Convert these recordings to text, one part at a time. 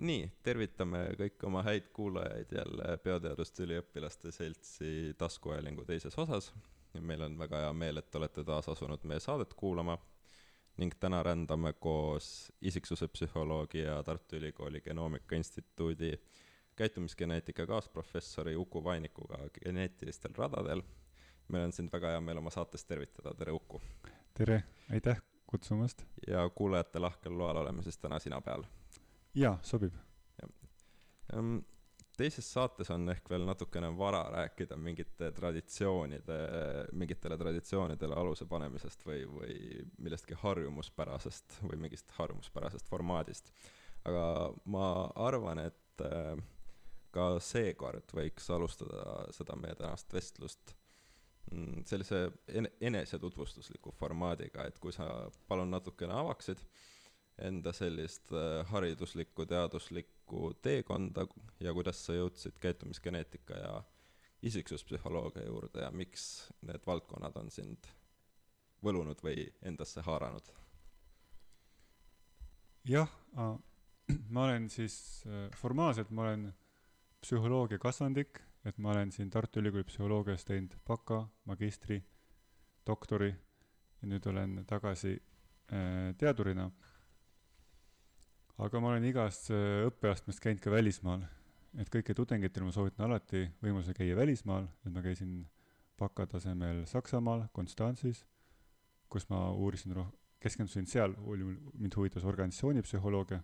nii, tervitame kõiki oma häid kuulajaid jälle Bioteaduste Üliõpilaste Seltsi taskuhäälingu teises osas. meil on väga hea meel, et olete taas asunud meie saadet kuulama ning täna rändame koos isiksuse psühholoogi ja Tartu Ülikooli Genoomika Instituudi käitumisgeneetika kaasprofessori Uku Vainikuga geneetilistel radadel. meil on sind väga hea meel oma saates tervitada, tere Uku! tere, aitäh kutsumast! ja kuulajate lahkel loal oleme siis täna sina peal jaa, sobib. teises saates on ehk veel natukene vara rääkida mingite traditsioonide, mingitele traditsioonidele aluse panemisest või, või millestki harjumuspärasest või mingist harjumuspärasest formaadist. aga ma arvan, et äh, ka seekord võiks alustada seda meie tänast vestlust mm, sellise enesetutvustusliku formaadiga, et kui sa palun natukene avaksid enda sellist äh, hariduslikku, teaduslikku teekonda ja kuidas sa jõudsid käitumisgeneetika ja isiksuspsühholoogia juurde ja miks need valdkonnad on sind võlunud või endasse haaranud? jah, ma olen siis, äh, formaalselt ma olen psühholoogia kasvandik, et ma olen siin Tartu Ülikooli psühholoogias teinud baka, magistri, doktori ja nüüd olen tagasi äh, teadurina aga ma olen igas äh, õppeastmes käinud ka välismaal. et kõikidel tudengitel ma soovitan alati võimaluse käia välismaal, et ma käisin bakatasemel Saksamaal, Konstantsis, kus ma uurisin roh-, keskendusin seal, oli, mind huvitas organisatsioonipsühholoogia,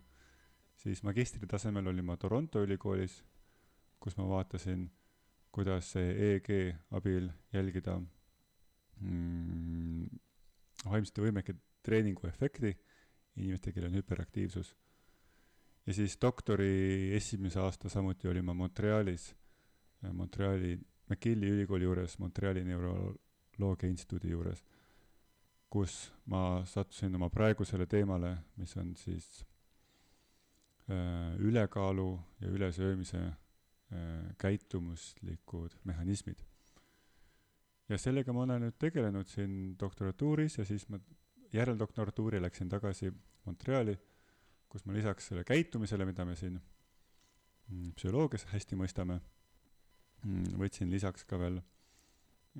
siis magistri tasemel olin ma Toronto ülikoolis, kus ma vaatasin, kuidas EEG abil jälgida mm, vaimsete võimeke treeningu efekti inimestel, kellel on hüperaktiivsus ja siis doktori esimese aasta samuti olin ma Montrealis, äh, Montreali, McGilli ülikooli juures, Montreali neuroloogia instituudi juures, kus ma sattusin oma praegusele teemale, mis on siis äh, ülekaalu ja ülesöömise äh, käitumuslikud mehhanismid. ja sellega ma olen nüüd tegelenud siin doktorantuuris ja siis ma järeldoktorantuuri läksin tagasi Montreali kus ma lisaks selle käitumisele, mida me siin mm, psühholoogias hästi mõistame, mm, võtsin lisaks ka veel,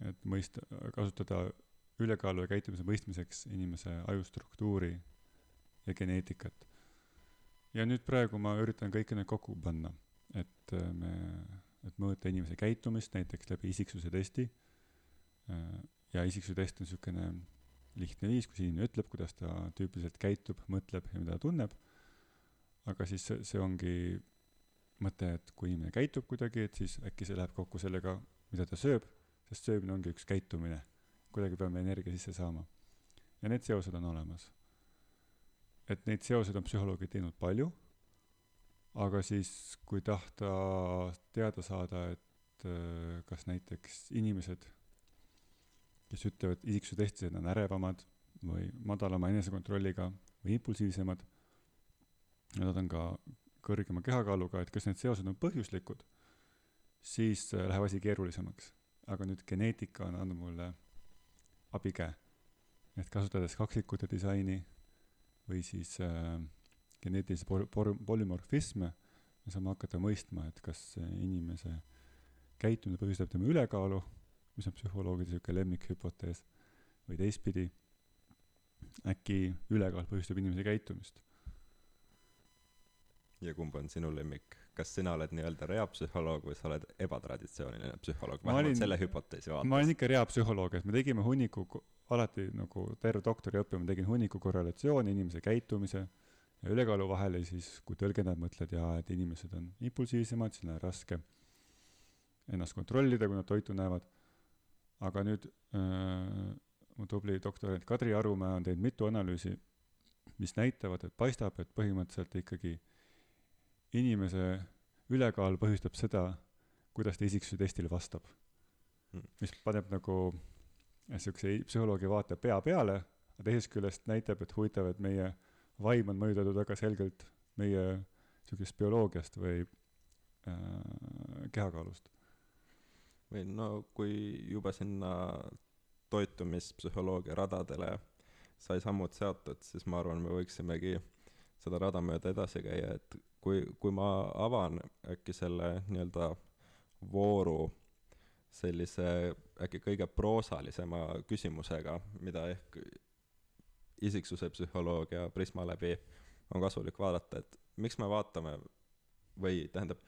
et mõista, kasutada ülekaalu ja käitumise mõistmiseks inimese ajustruktuuri ja geneetikat. ja nüüd praegu ma üritan kõike need kokku panna, et äh, me, et mõõta inimese käitumist näiteks läbi isiksuse testi. Äh, ja isiksuse test on niisugune lihtne viis, kus inimene ütleb, kuidas ta tüüpiliselt käitub, mõtleb ja mida ta tunneb aga siis see, see ongi mõte, et kui inimene käitub kuidagi, et siis äkki see läheb kokku sellega, mida ta sööb, sest söömine ongi üks käitumine. kuidagi peame energia sisse saama. ja need seosed on olemas. et neid seoseid on psühholoogid teinud palju, aga siis, kui tahta teada saada, et äh, kas näiteks inimesed, kes ütlevad isiksuse testis, et nad on ärevamad või madalama enesekontrolliga või impulsiivsemad nad on ka kõrgema kehakaaluga, et kas need seosed on põhjuslikud, siis äh, läheb asi keerulisemaks. aga nüüd geneetika on andnud mulle abikäe. et kasutades kaksikute disaini või siis äh, geneetilisi polümorfisme, me saame hakata mõistma, et kas inimese käitumine põhjustab tema ülekaalu, mis on psühholoogide niisugune lemmikhüpotees, või teistpidi, äkki ülekaal põhjustab inimese käitumist ja kumb on sinu lemmik, kas sina oled nii-öelda reapsühholoog või sa oled ebatraditsiooniline psühholoog, vähemalt olin, selle hüpoteesi vaates? ma olen ikka reapsühholoog, et me tegime hunniku, alati nagu terve doktoriõppe ma tegin hunniku korrelatsiooni inimese käitumise ja ülekaalu vahel ja siis, kui tõlgendad, mõtled jaa, et inimesed on impulsiivsemad, siis on raske ennast kontrollida, kui nad toitu näevad. aga nüüd äh, mu tubli doktorant Kadri Arumäe on teinud mitu analüüsi, mis näitavad, et paistab, et põhimõtteliselt ikkagi inimese ülekaal põhjustab seda, kuidas ta isiksuse testile vastab hmm.. mis paneb nagu niisuguse psühholoogi vaate pea peale, aga teisest küljest näitab, et huvitav, et meie vaim on mõjutatud väga selgelt meie niisugusest bioloogiast või äh, kehakaalust. või no kui juba sinna toitumispsühholoogia radadele sai sammud seatud, siis ma arvan, me võiksimegi seda rada mööda edasi käia, et kui, kui ma avan äkki selle nii-öelda vooru sellise äkki kõige proosalisema küsimusega, mida ehk isiksuse psühholoogia prisma läbi on kasulik vaadata, et miks me vaatame või tähendab,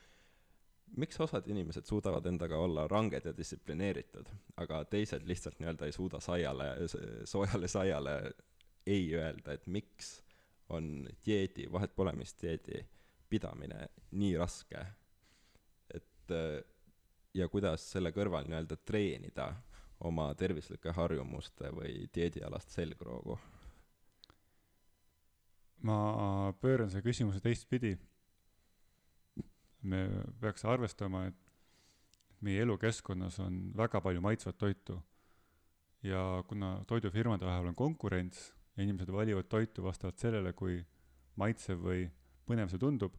miks osad inimesed suudavad endaga olla ranged ja distsiplineeritud, aga teised lihtsalt nii-öelda ei suuda saiale, soojale saiale ei öelda, et miks on dieedi, vahet pole, mis dieedi pidamine nii raske, et ja kuidas selle kõrval nii-öelda treenida oma tervislike harjumuste või dieedialast selgroogu? ma pööran selle küsimuse teistpidi. me peaks arvestama, et meie elukeskkonnas on väga palju maitsvat toitu ja kuna toidufirmade vahel on konkurents ja inimesed valivad toitu vastavalt sellele, kui maitsev või põnev see tundub,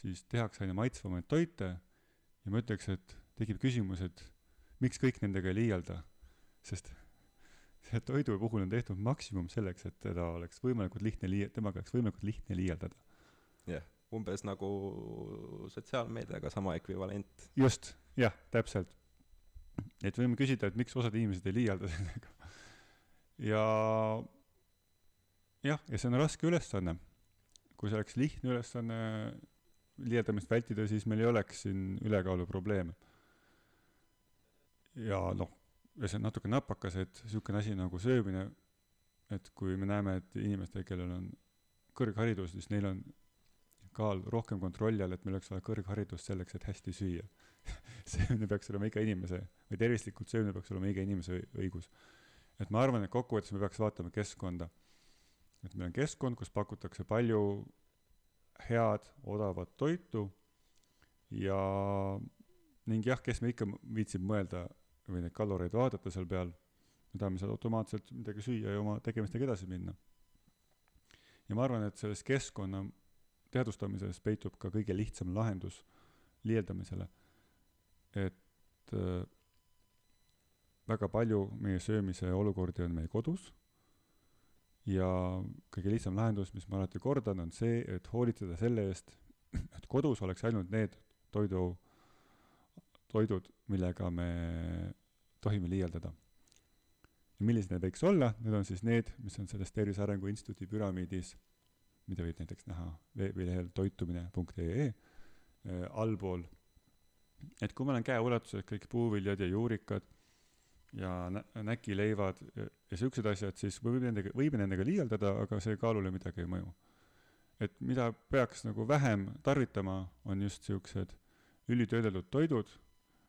siis tehakse aina maitsvamaid toite ja ma ütleks, et tekib küsimus, et miks kõik nendega ei liialda, sest see toidu puhul on tehtud maksimum selleks, et teda oleks võimalikult lihtne lii-, temaga oleks võimalikult lihtne liialdada. jah yeah., umbes nagu sotsiaalmeediaga sama ekvivalent. just, jah, täpselt. et võime küsida, et miks osad inimesed ei liialda sellega. ja jah, ja see on raske ülesanne. kui see oleks lihtne ülesanne liialdamist vältida, siis meil ei oleks siin ülekaalu probleeme ja noh, ja see on natuke napakas, et niisugune asi nagu söömine, et kui me näeme, et inimestel, kellel on kõrgharidus, siis neil on kaal rohkem kontrolli all, et meil oleks vaja kõrgharidust selleks, et hästi süüa söömine peaks olema iga inimese, või tervislikult söömine peaks olema iga inimese õigus. et ma arvan, et kokkuvõttes me peaks vaatama keskkonda. Et meil on keskkond, kus pakutakse palju head, odavat toitu ja ning jah, kes me ikka viitsib mõelda või neid kaloreid vaadata seal peal, me tahame seal automaatselt midagi süüa ja oma tegemistega edasi minna. ja ma arvan, et selles keskkonna teadvustamises peitub ka kõige lihtsam lahendus liialdamisele. et äh, väga palju meie söömise olukordi on meil kodus ja kõige lihtsam lahendus, mis ma alati kordan, on see, et hoolitseda selle eest, et kodus oleks ainult need toidu toidud, millega me tohime liialdada. ja millised need võiks olla, need on siis need, mis on selles Tervise Arengu Instituudi püramiidis, mida võib näiteks näha veebilehel toitumine.ee äh, allpool. et kui meil on käeulatuses kõik puuviljad ja juurikad ja nä-, näkileivad ja, siuksed asjad, siis võib nendega, võib nendega liialdada, aga see kaalule midagi ei mõju. et mida peaks nagu vähem tarvitama, on just siuksed ülitöödeldud toidud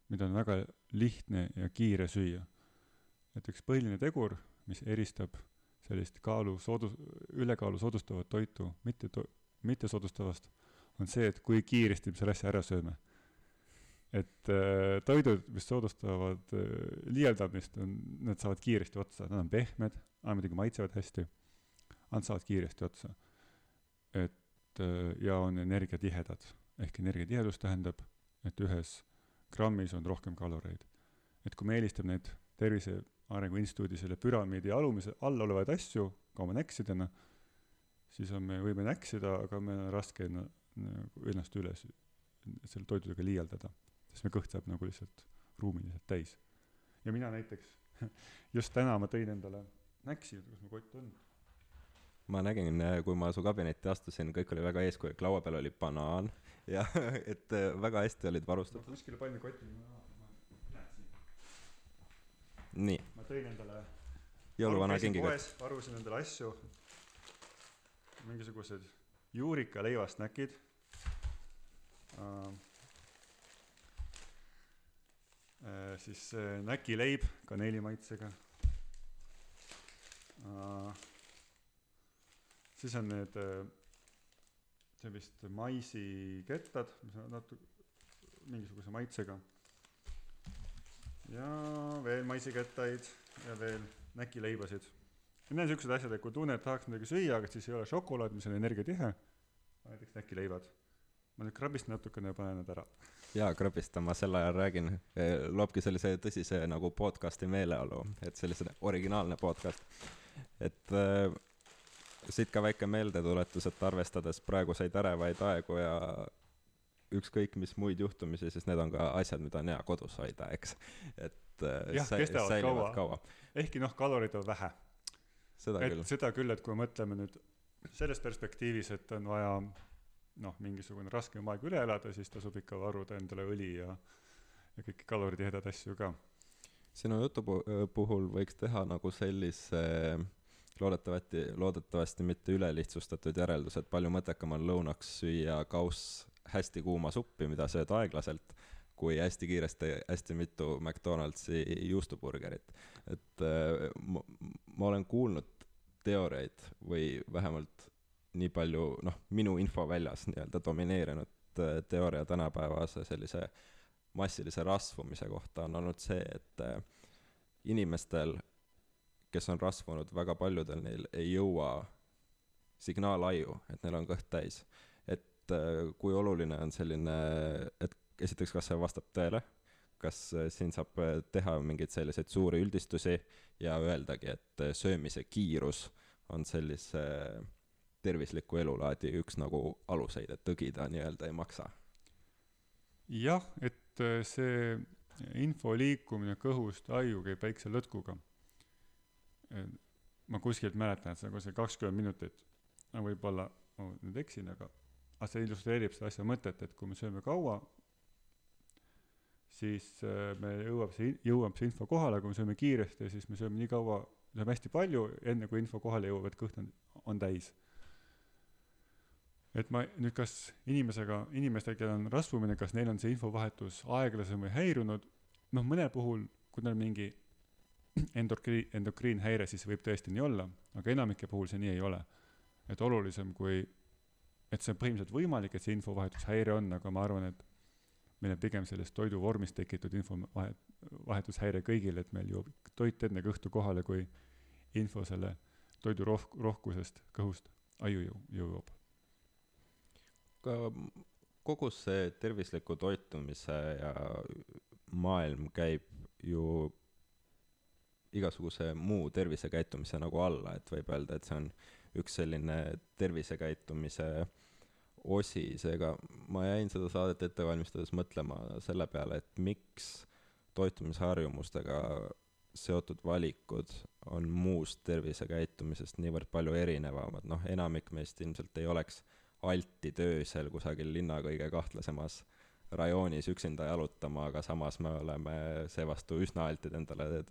mida on väga lihtne ja kiire süüa. et üks põhiline tegur, mis eristab sellist kaalu soodu-, ülekaalu soodustavat toitu mitte to-, mittesoodustavast, on see, et kui kiiresti me selle asja ära sööme. Et äh, toidud, mis soodustavad äh, liialdamist, on, need saavad kiiresti otsa, nad on pehmed, aga muidugi maitsevad hästi, nad saavad kiiresti otsa. et äh, ja on energiatihedad, ehk energiatihedus tähendab, et ühes grammis on rohkem kaloreid. et kui me eelistame neid Tervise Arengu Instituudi selle püramiidi alumise, all olevaid asju ka oma näksidena, siis on, me võime näksida, aga meil on raske enna, ennast üles selle toidudega liialdada, sest me kõht saab nagu lihtsalt ruumiliselt täis. ja mina näiteks, just täna ma tõin endale näksi, kus mu kott on ma nägin, kui ma su kabinetti astusin, kõik oli väga eeskujulik, laua peal oli banaan ja et äh, väga hästi olid varustatud. kuskile panin koti, ma, ma näen siin. nii. ma tõin endale. jõuluvana kingiga. varusin endale asju, mingisugused juurikaleiva-snäkid uh,. Uh, siis uh, näkileib kaneelimaitsega uh, siis on need see vist maisikettad, mis on natuke mingisuguse maitsega. ja veel maisikettaid ja veel näkileibasid. Need on siuksed asjad, et kui tunned, et tahaks midagi süüa, aga siis ei ole šokolaad, mis on energiatihe, näiteks näkileivad. Ma nüüd krabistan natukene panen need ära. jaa, krabista, ma sel ajal räägin, eh, loobki sellise tõsise nagu podcast'i meeleolu, et sellise originaalne podcast. et äh, siit ka väike meeldetuletus, et arvestades praeguseid ärevaid aegu ja ükskõik mis muid juhtumisi, siis need on ka asjad, mida on hea kodus hoida, eks. et äh, jah, kestavad kaua, kaua.. ehkki noh, kaloreid on vähe. seda et küll. seda küll, et kui me mõtleme nüüd selles perspektiivis, et on vaja noh, mingisugune raskem aeg üle elada, siis tasub ikka varuda endale õli ja, ja kõiki kaloritihedaid asju ka. sinu jutu puhul võiks teha nagu sellise loodetavasti, loodetavasti mitte ülelihtsustatud järeldus, et palju mõttekam on lõunaks süüa kauss hästi kuuma suppi, mida sööd aeglaselt, kui hästi kiiresti hästi mitu McDonaldsi juustuburgerit. et äh, ma, ma olen kuulnud teooriaid või vähemalt nii palju, noh, minu infoväljas nii-öelda domineerinud äh, teooria tänapäevase sellise massilise rasvumise kohta on olnud see, et äh, inimestel, kes on rasvunud, väga paljudel neil ei jõua signaalaju, et neil on kõht täis. et äh, kui oluline on selline, et esiteks, kas see vastab tõele, kas siin saab teha mingeid selliseid suuri üldistusi ja öeldagi, et söömise kiirus on sellise tervisliku elulaadi üks nagu aluseid, et tõgida nii-öelda ei maksa. jah, et äh, see info liikumine kõhust aju käib väikse lõtkuga. ma kuskilt mäletan, et see on kuskil kakskümmend minutit, võib-olla ma nüüd eksin, aga, aga see illustreerib seda asja mõtet, et kui me sööme kaua, siis äh, me jõuab see, jõuab see info kohale, kui me sööme kiiresti, siis me sööme nii kaua, sööme hästi palju, enne kui info kohale jõuab, et kõht on, on täis et ma nüüd, kas inimesega, inimestel, kellel on rasvumine, kas neil on see infovahetus aeglasem või häirunud, noh, mõne puhul, kui neil mingi endokriin, endokriinhäire, siis võib tõesti nii olla, aga enamike puhul see nii ei ole. et olulisem kui, et see on põhimõtteliselt võimalik, et see infovahetushäire on, aga ma arvan, et meil on pigem sellest toidu vormist tekitud infovahet-, vahetushäire kõigil, et meil jõuab toit enne kõhtu kohale, kui info selle toidu roh-, rohkusest kõhust aju jõuab kogu see tervisliku toitumise ja maailm käib ju igasuguse muu tervisekäitumise nagu alla, et võib öelda, et see on üks selline tervisekäitumise osi, seega ma jäin seda saadet ette valmistades mõtlema selle peale, et miks toitumisharjumustega seotud valikud on muust tervisekäitumisest niivõrd palju erinevamad, noh, enamik meist ilmselt ei oleks alti töösel kusagil linna kõige kahtlasemas rajoonis üksinda jalutama, aga samas me oleme seevastu üsna altid endale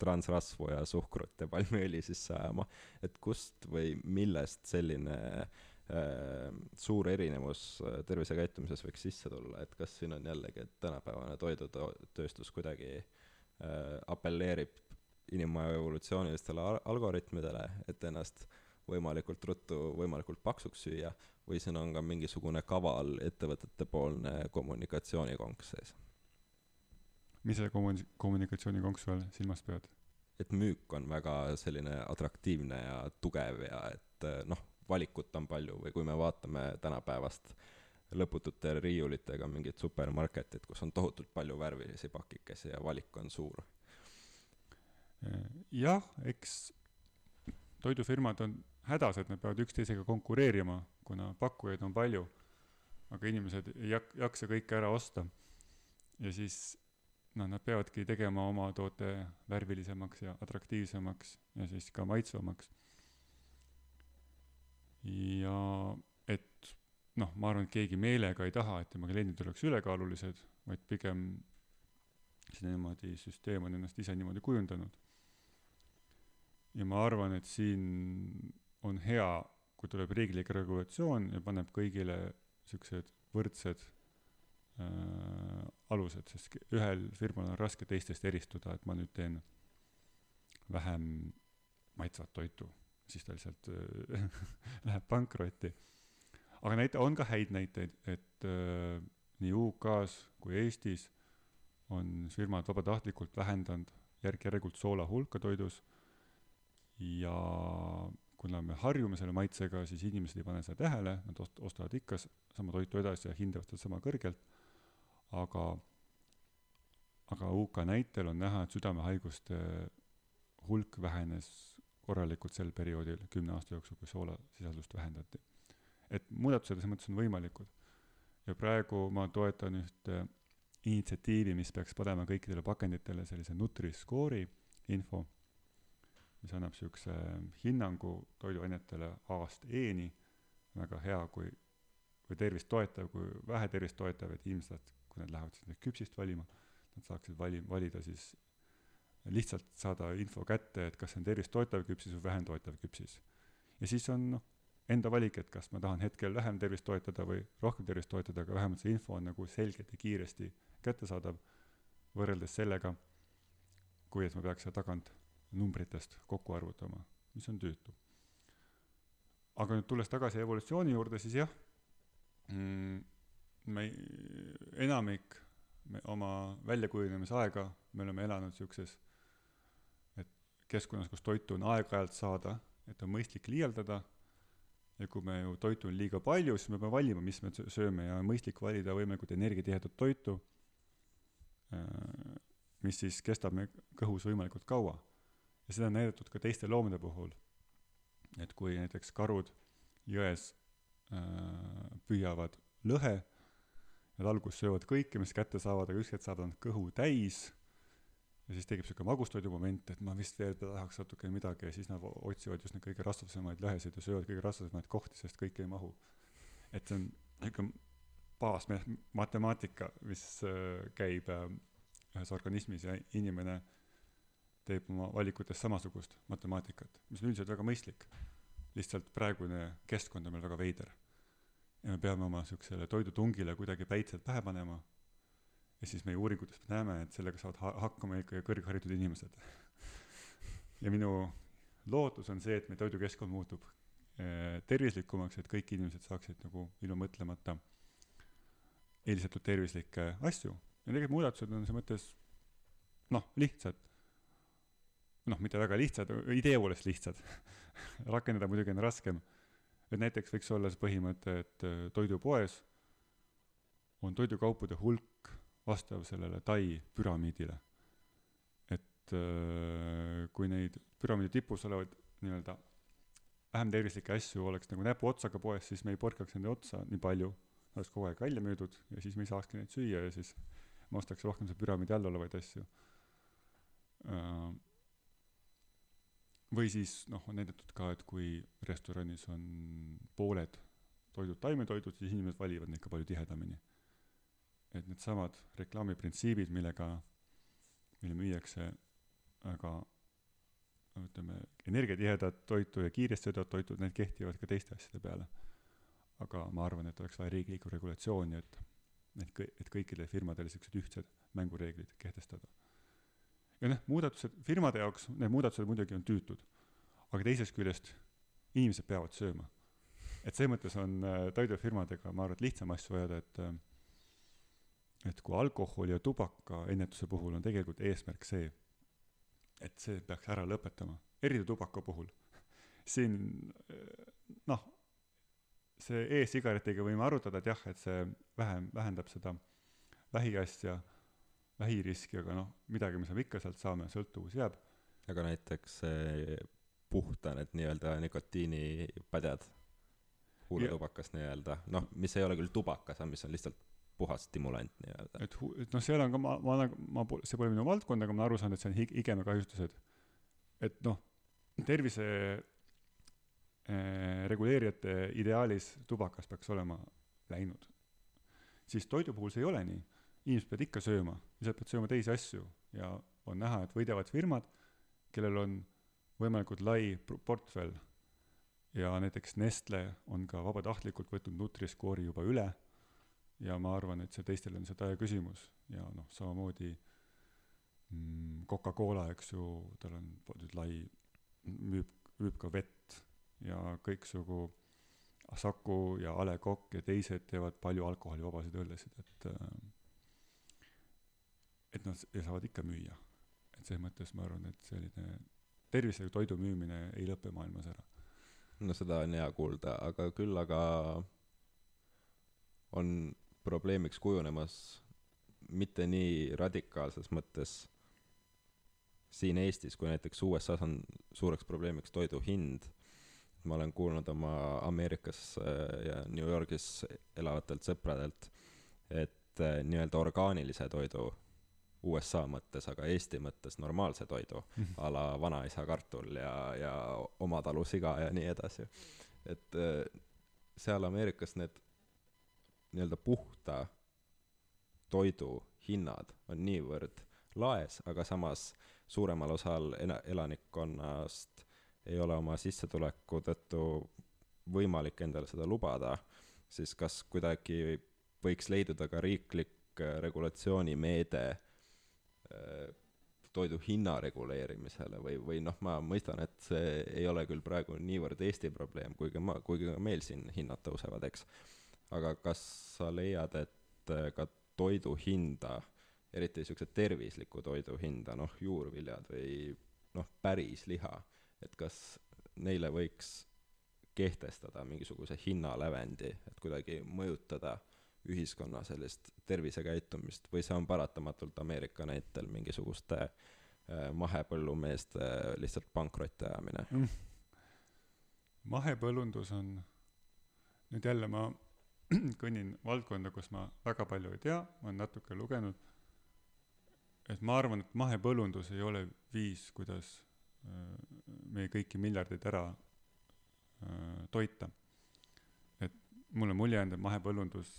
transrasvu ja suhkrut ja palmiõli sisse ajama. et kust või millest selline äh, suur erinevus äh, tervisekäitumises võiks sisse tulla, et kas siin on jällegi, et tänapäevane toidutööstus kuidagi äh, apelleerib inimaja evolutsioonilistele algoritmidele, et ennast võimalikult ruttu võimalikult paksuks süüa või siin on ka mingisugune kaval ettevõtetepoolne kommunikatsioonikonks sees? mis selle kommuni-, kommunikatsioonikonksu all silmas pead? et müük on väga selline atraktiivne ja tugev ja et noh, valikut on palju või kui me vaatame tänapäevast lõputute riiulitega mingit supermarketit, kus on tohutult palju värvilisi pakikesi ja valik on suur. jah, eks toidufirmad on hädas, et nad peavad üksteisega konkureerima kuna pakkujaid on palju, aga inimesed ei jak-, jaksa kõike ära osta. ja siis noh, nad peavadki tegema oma toote värvilisemaks ja atraktiivsemaks ja siis ka maitsvamaks. ja et noh, ma arvan, et keegi meelega ei taha, et tema kliendid oleks ülekaalulised, vaid pigem see niimoodi, süsteem on ennast ise niimoodi kujundanud. ja ma arvan, et siin on hea kui tuleb riiklik regulatsioon ja paneb kõigile siuksed võrdsed äh, alused, sest ühel firmal on raske teistest eristuda, et ma nüüd teen vähem maitsvat toitu, siis ta lihtsalt äh, läheb pankrotti. aga näite-, on ka häid näiteid, et äh, nii UK-s kui Eestis on firmad vabatahtlikult vähendanud järk-järgult soola hulka toidus ja kuna me harjume selle maitsega, siis inimesed ei pane seda tähele, nad ost-, ostavad ikka sama toitu edasi ja hindavad seda sama kõrgelt, aga, aga UK näitel on näha, et südamehaiguste hulk vähenes korralikult sel perioodil, kümne aasta jooksul, kui soolasisaldust vähendati. et muudatused selles mõttes on võimalikud. ja praegu ma toetan ühte initsiatiivi, mis peaks panema kõikidele pakenditele sellise Nutri-Score'i info, mis annab niisuguse hinnangu toiduainetele A-st E-ni, väga hea, kui, kui tervist toetav, kui vähe tervist toetav, et inimesed, kui nad lähevad siis küpsist valima, nad saaksid vali-, valida siis lihtsalt saada info kätte, et kas see on tervist toetav küpsis või vähem toetav küpsis. ja siis on noh, enda valik, et kas ma tahan hetkel vähem tervist toetada või rohkem tervist toetada, aga vähemalt see info on nagu selgelt ja kiiresti kättesaadav võrreldes sellega, kui et ma peaks seal tagant numbritest kokku arvutama, mis on tüütu. aga nüüd tulles tagasi evolutsiooni juurde, siis jah mm,, me enamik me oma väljakujunemise me oleme elanud niisuguses keskkonnas, kus toitu on aeg-ajalt saada, et on mõistlik liialdada, ja kui me ju toitu on liiga palju, siis me peame valima, mis me sööme ja on mõistlik valida võimalikult energiatihedat toitu, mis siis kestab meie kõhus võimalikult kaua. Ja seda on näidatud ka teiste loomade puhul. et kui näiteks karud jões äh, püüavad lõhe, nad alguses söövad kõike, mis kätte saavad, aga ükskord saavad nad kõhu täis ja siis tekib sihuke magustoidu moment, et ma vist veel tahaks natukene midagi ja siis nad otsivad just neid kõige rasvasemaid lõhesid ja söövad kõige rasvasemaid kohti, sest kõik ei mahu. et see on nihuke baasmatemaatika, mis äh, käib äh, ühes organismis ja inimene teeb oma valikutes samasugust matemaatikat, mis on üldiselt väga mõistlik. lihtsalt praegune keskkond on meil väga veider. ja me peame oma siuksele toidutungile kuidagi päitsed pähe panema ja siis meie uuringutest me näeme, et sellega saavad ha hakkama ikkagi kõrgharitud inimesed. ja minu lootus on see, et meie toidukeskkond muutub eh, tervislikumaks, et kõik inimesed saaksid nagu ilma mõtlemata eelistatud tervislikke asju. ja tegelikult muudatused on selles mõttes noh, lihtsad. Noh, mitte väga lihtsad, idee poolest lihtsad rakendada muidugi on raskem. et näiteks võiks olla see põhimõte, et eh, toidupoes on toidukaupade hulk vastav sellele Tai püramiidile. et äh, kui neid püramiidi tipus olevaid nii-öelda vähem tervislikke asju oleks nagu näpuotsaga poes, siis me ei porkaks nende otsa nii palju, oleks kogu aeg välja müüdud ja siis me ei saakski neid süüa ja siis ma ostaks rohkem seal püramiidi all olevaid asju. Või siis noh, on näidatud ka, et kui restoranis on pooled toidud taimetoidud, siis inimesed valivad neid ka palju tihedamini et needsamad reklaamiprintsiibid, millega, mille müüakse väga ütleme, energiatihedat toitu ja kiiresti söödavat toitu, need kehtivad ka teiste asjade peale. aga ma arvan, et oleks vaja riiklikku regulatsiooni, et, et et kõikidele firmadele niisugused ühtsed mängureeglid kehtestada. Ja noh, muudatused, firmade jaoks need muudatused muidugi on tüütud, aga teisest küljest inimesed peavad sööma. et selles mõttes on äh, toidufirmadega, ma arvan, et lihtsam asju ajada, et äh, et kui alkoholi ja tubaka ennetuse puhul on tegelikult eesmärk see, et see peaks ära lõpetama, eriti tubaka puhul. siin noh, see e-sigaretiga võime arutada, et jah, et see vähem, vähendab seda vähiasja, vähiriski, aga noh, midagi, me ikka sealt saame, sõltuvus jääb. aga näiteks puhta need nii-öelda nikotiinipadjad, huuletubakas nii-öelda, noh, mis ei ole küll tubakas, aga mis on lihtsalt puhas stimulant nii-öelda. et et noh, seal on ka, ma, ma olen, ma, see pole minu valdkond, aga ma olen aru saanud, et see on hig-, igemekahjustused. et noh, tervise äh, reguleerijate ideaalis tubakas peaks olema läinud. siis toidu puhul see ei ole nii. Inimesed peavad ikka sööma, lihtsalt peavad sööma teisi asju. Ja on näha, et võidavad firmad, kellel on võimalikult lai portfell. Ja näiteks Nestle on ka vabatahtlikult võtnud Nutri-Score'i juba üle. Ja ma arvan, et see teistel on see tõe küsimus. Ja noh, samamoodi mm, Coca-Cola, eks ju, tal on nüüd lai, müüb, müüb ka vett. Ja kõiksugu Saku ja A Le Coq ja teised teevad palju alkoholivabasid õllesid, et äh, et nad saavad ikka müüa. et selles mõttes ma arvan, et selline tervisliku toidu müümine ei lõpe maailmas ära. no seda on hea kuulda, aga küll aga on probleemiks kujunemas mitte nii radikaalses mõttes siin Eestis kui näiteks USA-s on suureks probleemiks toidu hind ma olen kuulnud oma Ameerikas äh, ja New Yorgis elavatelt sõpradelt, et äh, nii-öelda orgaanilise toidu USA mõttes, aga Eesti mõttes normaalse toidu mm -hmm. a la vanaisa kartul ja, ja oma talu siga ja nii edasi. et äh, seal Ameerikas need nii-öelda puhta toidu hinnad on niivõrd laes, aga samas suuremal osal elanikkonnast ei ole oma sissetuleku tõttu võimalik endale seda lubada, siis kas kuidagi võiks leiduda ka riiklik äh, regulatsioonimeede toidu hinna reguleerimisele või, või noh, ma mõistan, et see ei ole küll praegu niivõrd Eesti probleem, kuigi ma, kuigi ka meil siin hinnad tõusevad, eks. aga kas sa leiad, et äh, ka toidu hinda, eriti niisuguse tervisliku toidu hinda, noh, juurviljad või noh, päris liha et kas neile võiks kehtestada mingisuguse hinnalävendi, et kuidagi mõjutada ühiskonna sellist tervisekäitumist või see on paratamatult Ameerika näitel mingisuguste äh, mahepõllumeeste lihtsalt pankrotti ajamine mm.? mahepõllundus on, nüüd jälle ma kõnnin valdkonda, kus ma väga palju ei tea, ma olen natuke lugenud, et ma arvan, et mahepõllundus ei ole viis, kuidas meie kõiki miljardeid ära äh, toita. et mulle mulje jäänud, et mahepõllundus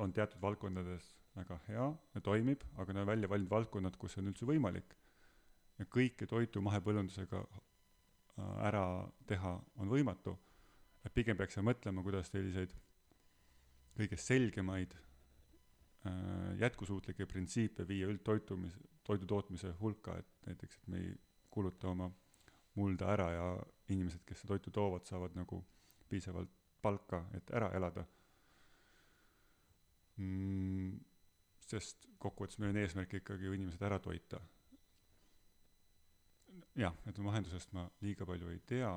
on teatud valdkondades väga hea ja toimib, aga nad on välja valinud valdkonnad, kus on üldse võimalik. ja kõike toitu mahepõllundusega äh, ära teha on võimatu. et pigem peaks mõtlema, kuidas selliseid kõige selgemaid äh, jätkusuutlikke printsiipe viia üldtoitumise, toidu tootmise hulka, et näiteks, et me ei kuluta oma mulda ära ja inimesed, kes seda toitu toovad, saavad nagu piisavalt palka, et ära elada mm,. sest kokkuvõttes meil on eesmärk ikkagi ju inimesed ära toita. jah, et vahendusest ma liiga palju ei tea.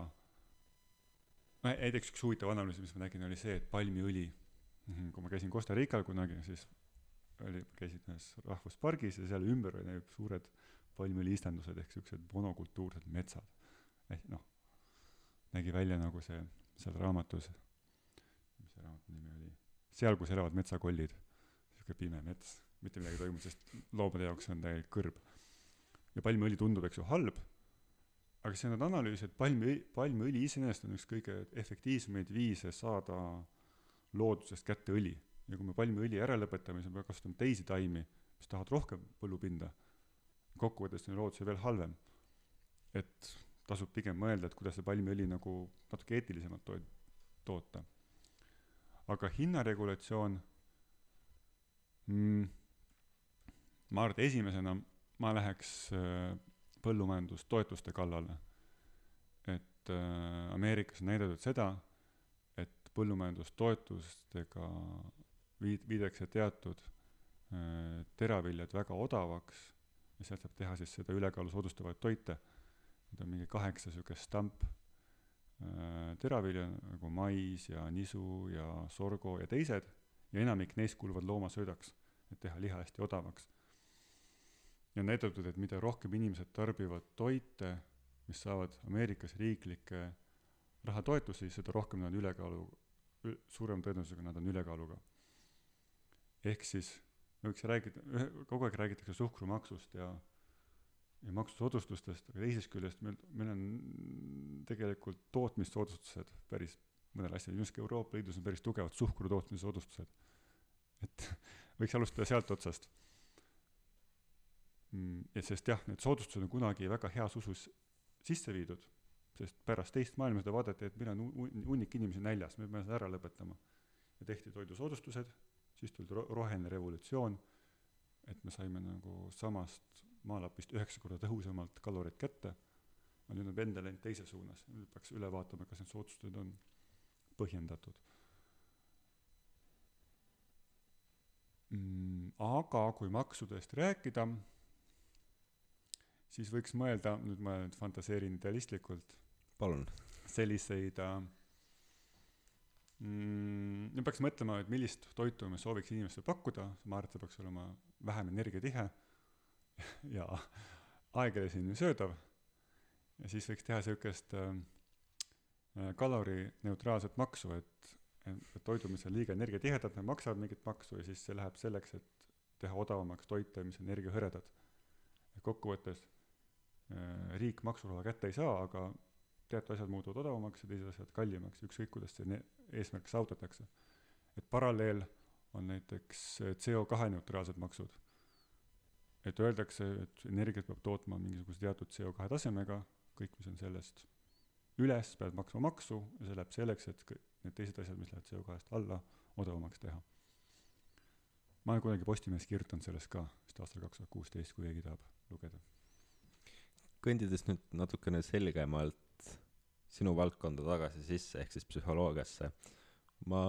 näiteks üks huvitav analüüs, mis ma nägin, oli see, et palmiõli, mhm, kui ma käisin Costa Rical kunagi, siis oli, käisin ühes rahvuspargis ja seal ümber oli suured palmiõliistandused ehk siuksed monokultuursed metsad. ehk noh, nägi välja nagu see seal raamatus, mis see raamatu nimi oli, seal, kus elavad metsakollid, siuke pime mets, mitte midagi ei toimu, sest loomade jaoks on täielik kõrb. ja palmiõli tundub, eks ju, halb, aga siis nad analüüsinud, et palmi, palmiõli iseenesest on üks kõige efektiivsemaid viise saada loodusest kätte õli. ja kui me palmiõli ära lõpetame, siis me peame kasutama teisi taimi, mis tahavad rohkem põllupinda kokkuvõttes on loodusel veel halvem. et tasub pigem mõelda, et kuidas see palmiõli nagu natuke eetilisemalt to-, toota. Aga hinnaregulatsioon mm,, ma arvan, et esimesena ma läheks äh, põllumajandustoetuste kallale. et äh, Ameerikas on näidatud seda, et põllumajandustoetustega viid-, viidakse teatud äh, teraviljad väga odavaks ja sealt saab teha siis seda ülekaalu soodustavaid toite. Need on mingi kaheksa niisugust stamp äh, teravilja nagu mais ja nisu ja sorgo ja teised ja enamik neist kuuluvad loomasöödaks, et teha liha hästi odavaks. ja on näidatud, et mida rohkem inimesed tarbivad toite, mis saavad Ameerikas riiklikke rahatoetusi, seda rohkem nad on ülekaalu, suurema tõenäosusega nad on ülekaaluga. ehk siis võiks rääkida, kogu aeg räägitakse suhkrumaksust ja ja maksusoodustustest, aga teisest küljest meil, meil on tegelikult tootmissoodustused päris mõnele asjale, just Euroopa Liidus on päris tugevad suhkru tootmise soodustused. et võiks alustada sealt otsast. Mm, et sest jah, need soodustused on kunagi väga heas usus sisse viidud, sest pärast teist maailmasõda vaadati, et meil on hunnik inimesi näljas, me peame seda ära lõpetama. ja tehti toidusoodustused siis tuli ro-, roheline revolutsioon, et me saime nagu samast maalapist üheksa korda tõhusamalt kaloreid kätte, aga nüüd on pendel läinud teises suunas, nüüd peaks üle vaatama, kas need soodustused on põhjendatud mm,. aga kui maksudest rääkida, siis võiks mõelda, nüüd ma nüüd fantaseerin idealistlikult, palun, selliseid äh, mm,. me peaks mõtlema, et millist toitu me sooviks inimestele pakkuda, ma arvan, et see peaks olema vähem energiatihe ja aeglasemini söödav ja siis võiks teha niisugust äh, äh, kalorineutraalset maksu, et, et toidu, mis on liiga energiatihedad, need maksavad mingit maksu ja siis see läheb selleks, et teha odavamaks toite, mis on energiahõredad. kokkuvõttes äh, riik maksuraha kätte ei saa, aga teatud asjad muutuvad odavamaks ja teised asjad kallimaks, ükskõik kuidas see eesmärk saavutatakse. et paralleel on näiteks CO2 neutraalsed maksud. Et öeldakse, et energiat peab tootma mingisuguse teatud CO2 tasemega, kõik, mis on sellest üles, peavad maksma maksu ja see läheb selleks, et need teised asjad, mis lähevad CO2-st alla, odavamaks teha. ma olen kunagi Postimehes kirjutanud sellest ka, vist aastal kaks tuhat kuusteist, kui keegi tahab lugeda. kõndides nüüd natukene selgemalt sinu valdkonda tagasi sisse, ehk siis psühholoogiasse, ma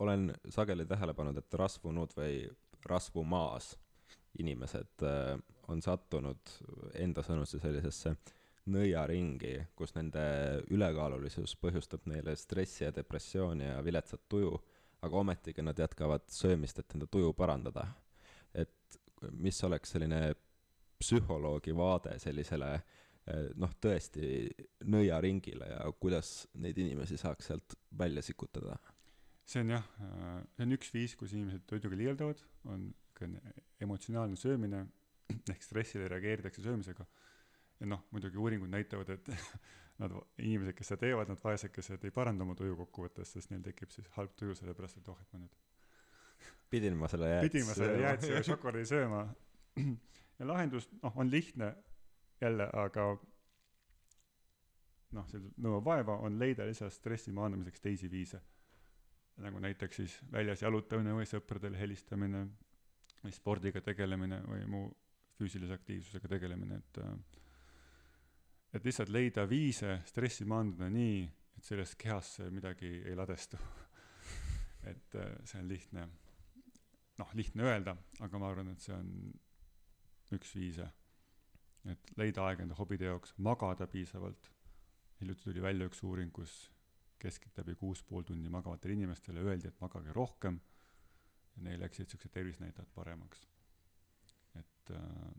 olen sageli tähele pannud, et rasvunud või rasvumaas inimesed äh, on sattunud enda sõnutsi sellisesse nõiaringi, kus nende ülekaalulisus põhjustab neile stressi ja depressiooni ja viletsat tuju, aga ometigi nad jätkavad söömist, et enda tuju parandada. et mis oleks selline psühholoogi vaade sellisele äh, noh, tõesti nõiaringile ja kuidas neid inimesi saaks sealt välja sikutada? see on jah, äh, see on üks viis, kus inimesed toiduga liialdavad, on niisugune emotsionaalne söömine, ehk stressile reageeritakse söömisega. ja noh, muidugi uuringud näitavad, et nad, inimesed, kes seda teevad, nad vaesekesed ei paranda oma tuju kokkuvõttes, sest neil tekib siis halb tuju, sellepärast et oh, et ma nüüd pidin ma selle jäätise pidin ma selle jäätise või šokolaadi sööma. ja lahendus, noh, on lihtne jälle, aga noh, see nõuab vaeva, on leida lisaks stressi maandamiseks teisi viise nagu näiteks siis väljas jalutamine või sõpradele helistamine spordiga tegelemine või muu füüsilise aktiivsusega tegelemine, et et lihtsalt leida viise stressi maandada nii, et sellest kehasse midagi ei ladestu et see on lihtne, noh, lihtne öelda, aga ma arvan, et see on üks viise. et leida aega enda hobide jaoks, magada piisavalt. hiljuti tuli välja üks uuring, kus keskeltläbi kuus pool tundi magavatele inimestele öeldi, et magage rohkem ja neil läksid niisugused tervisenäitajad paremaks. et äh,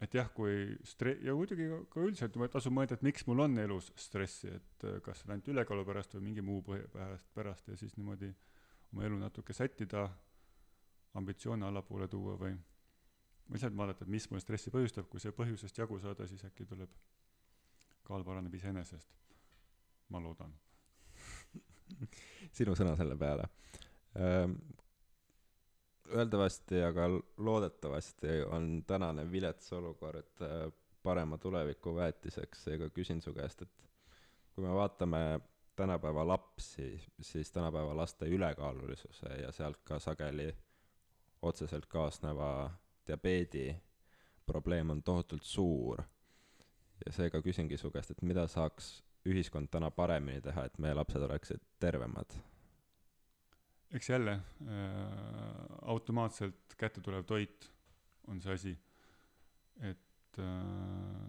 et jah, kui stre-, ja muidugi ka, ka üldiselt tasub mõelda, et miks mul on elus stressi, et äh, kas see on ainult ülekaalu pärast või mingi muu põhja pärast, pärast ja siis niimoodi oma elu natuke sättida, ambitsioone allapoole tuua või lihtsalt vaadata, et mis mul stressi põhjustab, kui see põhjusest jagu saada, siis äkki tuleb, kaal paraneb iseenesest ma loodan sinu sõna selle peale. Öeldavasti, aga loodetavasti on tänane vilets olukord parema tuleviku väetiseks, seega küsin su käest, et kui me vaatame tänapäeva lapsi, siis tänapäeva laste ülekaalulisuse ja sealt ka sageli otseselt kaasneva diabeedi probleem on tohutult suur. ja seega küsingi su käest, et mida saaks ühiskond täna paremini teha, et meie lapsed oleksid tervemad? Eks jälle äh, automaatselt kätte tulev toit on see asi, et äh,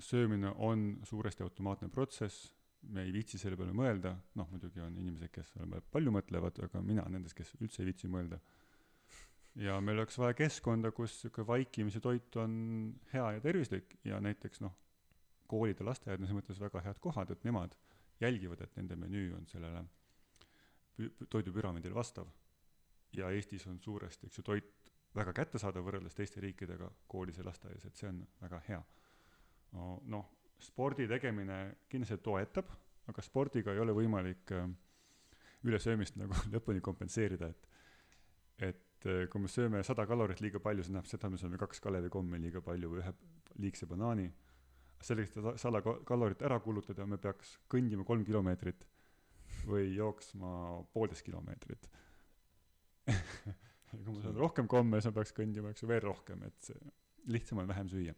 söömine on suuresti automaatne protsess, me ei viitsi selle peale mõelda, noh muidugi on inimesed, kes selle peale palju mõtlevad, aga mina nendest, kes üldse ei viitsi mõelda. ja meil oleks vaja keskkonda, kus niisugune vaikimise toit on hea ja tervislik. Ja näiteks noh, koolid ja lasteaiad on selles mõttes väga head kohad, et nemad jälgivad, et nende menüü on sellele toidupüramiidile vastav. ja Eestis on suuresti, eks ju, toit väga kättesaadav võrreldes teiste riikidega koolis ja lasteaias, et see on väga hea. noh, spordi tegemine kindlasti toetab, aga spordiga ei ole võimalik äh, ülesöömist nagu lõpuni kompenseerida, et et äh, kui me sööme sada kalorit liiga palju, see tähendab seda, me sööme kaks kalevikommi liiga palju või ühe liigse banaani selleks, et sada kalorit ära kulutada, me peaks kõndima kolm kilomeetrit või jooksma poolteist kilomeetrit kui ma saan rohkem komme, siis ma peaks kõndima, eks ju, veel rohkem, et lihtsam on vähem süüa.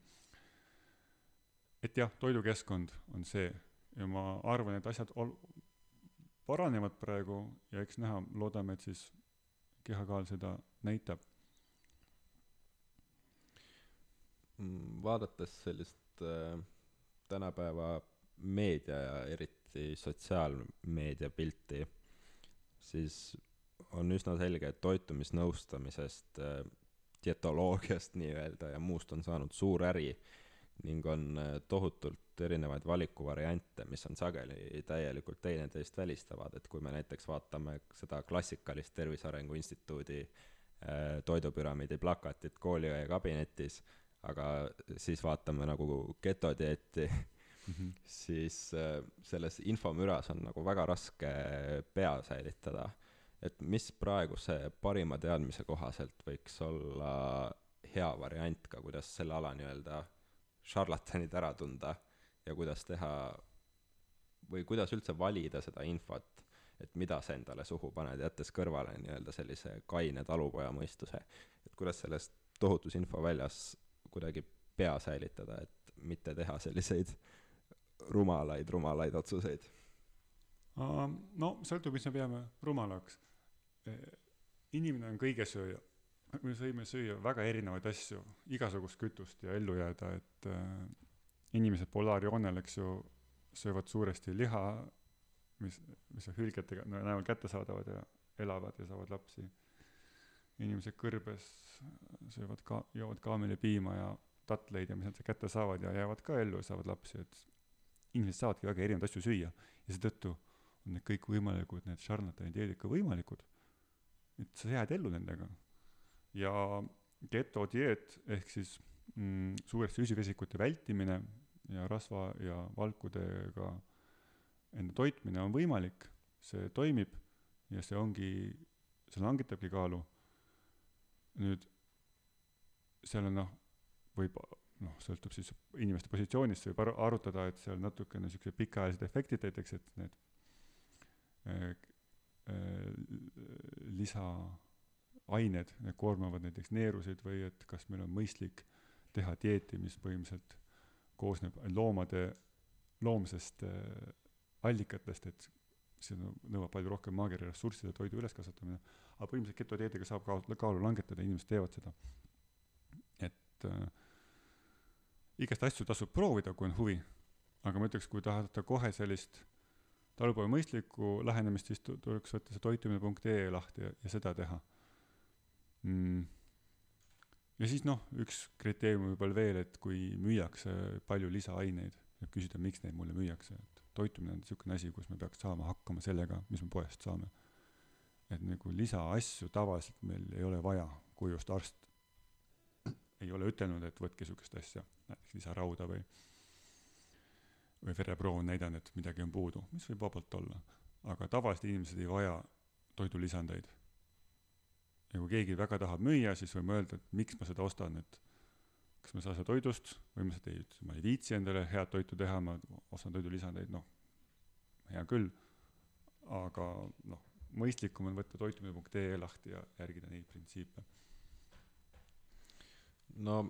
et jah, toidukeskkond on see ja ma arvan, et asjad ol-, paranevad praegu ja eks näha, loodame, et siis kehakaal seda näitab. Mm, vaadates sellist äh, tänapäeva meedia ja eriti sotsiaalmeedia pilti, siis on üsna selge, et toitumisnõustamisest äh, dietoloogiast nii-öelda ja muust on saanud suur äri ning on äh, tohutult erinevaid valikuvariante, mis on sageli täielikult teineteist välistavad, et kui me näiteks vaatame seda klassikalist Tervise Arengu Instituudi äh, toidupüramiidi plakatit kooliõe kabinetis, aga siis vaatame nagu getodieeti mm, -hmm. siis äh, selles infomüras on nagu väga raske pea säilitada et mis praeguse parima teadmise kohaselt võiks olla hea variant ka, kuidas selle ala nii-öelda šarlatanid ära tunda ja kuidas teha või kuidas üldse valida seda infot, et mida sa endale suhu paned, jättes kõrvale nii-öelda sellise kaine talupoja mõistuse. et kuidas selles tohutus infoväljas kuidagi pea säilitada, et mitte teha selliseid rumalaid, rumalaid otsuseid? no sõltub, mis me peame rumalaks inimene on kõigesööja. me võime süüa väga erinevaid asju, igasugust kütust ja ellu jääda, et äh, inimesed polaarjoonel, eks ju, söövad suuresti liha, mis, mis on hülgetega näol kättesaadavad ja elavad ja saavad lapsi. inimesed kõrbes söövad ka, joovad kaamelipiima ja tatleid ja mis nad kätte saavad ja jäävad ka ellu ja saavad lapsi, et inimesed saavadki väga erinevaid asju süüa ja seetõttu on need kõikvõimalikud, need šarlatani dieedid ka võimalikud et sa jääd ellu nendega. ja getodieet ehk siis mm, suuresti süsivesikute vältimine ja rasva ja valkudega enda toitmine on võimalik, see toimib ja see ongi, see langetabki kaalu. nüüd seal on noh, võib noh, sõltub siis inimeste positsioonist, võib aru, arutada, et seal natukene niisugused pikaajalised efektid näiteks, et need Äh, lisaained, need koormavad näiteks neerusid või et kas meil on mõistlik teha dieeti, mis põhimõtteliselt koosneb loomade, loomsest äh, allikatest, et see nõuab palju rohkem maakera ressursside toidu üleskasvatamine, aga põhimõtteliselt getodieediga saab kaalu, kaalu langetada, inimesed teevad seda. et äh, igast asju tasub proovida, kui on huvi, aga ma ütleks, kui tahate kohe sellist talupoja mõistlikku lähenemist, siis tuleks võtta see toitumine.ee lahti ja, ja seda teha. Mm.. ja siis noh, üks kriteerium võib-olla veel, et kui müüakse palju lisaaineid, võib küsida, miks neid mulle müüakse, et toitumine on niisugune asi, kus me peaks saama hakkama sellega, mis me poest saame. et nagu lisaasju tavaliselt meil ei ole vaja, kui just arst ei ole ütelnud, et võtke niisugust asja, näiteks lisarauda või või vereproov on näidanud, et midagi on puudu, mis võib vabalt olla. aga tavalised inimesed ei vaja toidulisandeid. ja kui keegi väga tahab müüa, siis võime öelda, et miks ma seda ostan, et kas ma saan seda toidust või ma seda ei, ma ei viitsi endale head toitu teha, ma ostan toidulisandeid, noh, hea küll, aga noh, mõistlikum on võtta toitumine.ee lahti ja järgida neid printsiipe. No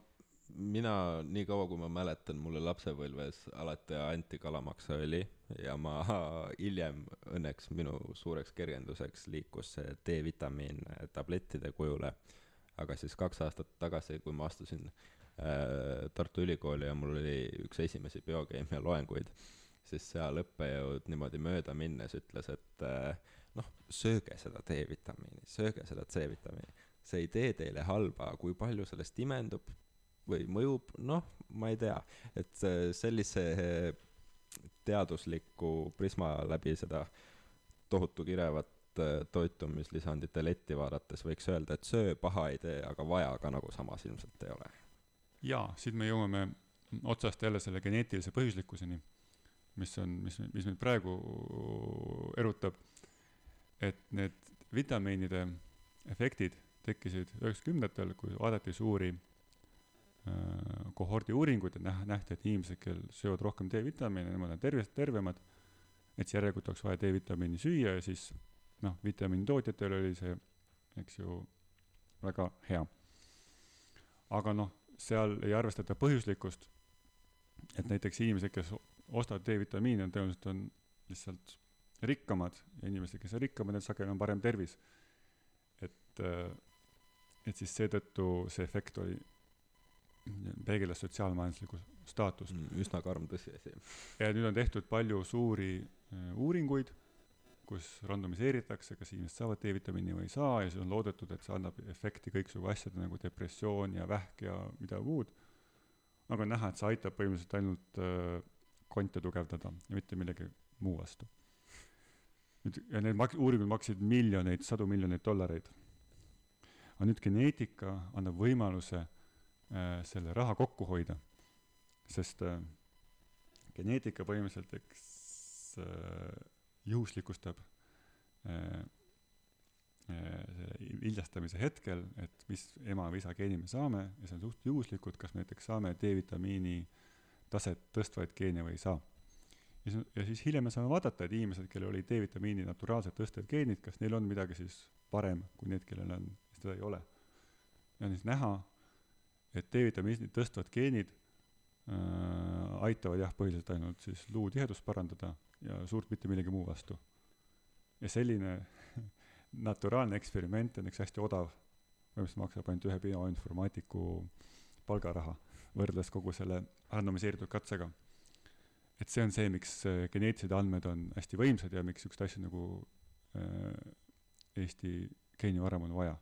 mina, nii kaua kui ma mäletan, mulle lapsepõlves alati anti kalamaksaõli ja ma hiljem õnneks minu suureks kergenduseks liikus see D-vitamiin tablettide kujule. aga siis kaks aastat tagasi, kui ma astusin äh, Tartu Ülikooli ja mul oli üks esimesi biokeemia loenguid, siis seal õppejõud niimoodi mööda minnes ütles, et äh, noh, sööge seda D-vitamiini, sööge seda C-vitamiini see ei tee teile halba, kui palju sellest imendub, või mõjub, noh, ma ei tea, et sellise teadusliku prisma läbi seda tohutu kirevat äh, toitumislisandite letti vaadates võiks öelda, et söö paha ei tee, aga vaja ka nagu samas ilmselt ei ole. jaa, siit me jõuame otsast jälle selle geneetilise põhjuslikkuseni, mis on, mis, mis meid praegu erutab, et need vitamiinide efektid tekkisid üheksakümnendatel, kui vaadati suuri Äh, kohordi uuringuid ja näh-, nähti, et inimesed, kel söövad rohkem D-vitamiini, nemad on tervest, tervemad, et siis järelikult oleks vaja D-vitamiini süüa ja siis noh, vitamiini tootjatel oli see, eks ju, väga hea. aga noh, seal ei arvestata põhjuslikkust, et näiteks inimesed, kes ostavad D-vitamiini, on tõenäoliselt on lihtsalt rikkamad ja inimesed, kes on rikkamad, neil sageli on parem tervis. et, äh, et siis seetõttu see efekt oli peegeldas sotsiaalmajanduslikku staatust mm,. üsna karm tõsiasi. ja nüüd on tehtud palju suuri äh, uuringuid, kus randomiseeritakse, kas inimesed saavad D-vitamiini või ei saa ja siis on loodetud, et see annab efekti kõiksugu asjade nagu depressioon ja vähk ja mida muud. aga on näha, et see aitab põhimõtteliselt ainult äh, konte tugevdada ja mitte millegi muu vastu. nüüd, ja need mak-, uuringud maksid miljoneid, sadu miljoneid dollareid. Aga nüüd geneetika annab võimaluse äh, selle raha kokku hoida, sest äh, geneetika põhimõtteliselt, eks äh, juhuslikustab äh, äh, viljastamise hetkel, et mis ema või isa geeni me saame ja see on suht juhuslikult, kas me näiteks saame D-vitamiini taset tõstvaid geene või ei saa. ja siis, hiljem me saame vaadata, et inimesed, kellel oli D-vitamiini naturaalselt tõstev geenid, kas neil on midagi siis parem kui need, kellel on, seda ei ole. ja on siis näha, et D-vitamiini tõstvad geenid äh, aitavad jah, põhiliselt ainult siis luutihedust parandada ja suurt mitte millegi muu vastu. ja selline naturaalne eksperiment on üks hästi odav, põhimõtteliselt maksab ainult ühe bioinformaatiku palgaraha, võrreldes kogu selle randomiseeritud katsega. et see on see, miks äh, geneetilised andmed on hästi võimsad ja miks niisuguseid asju nagu äh, Eesti geenivarem on vaja.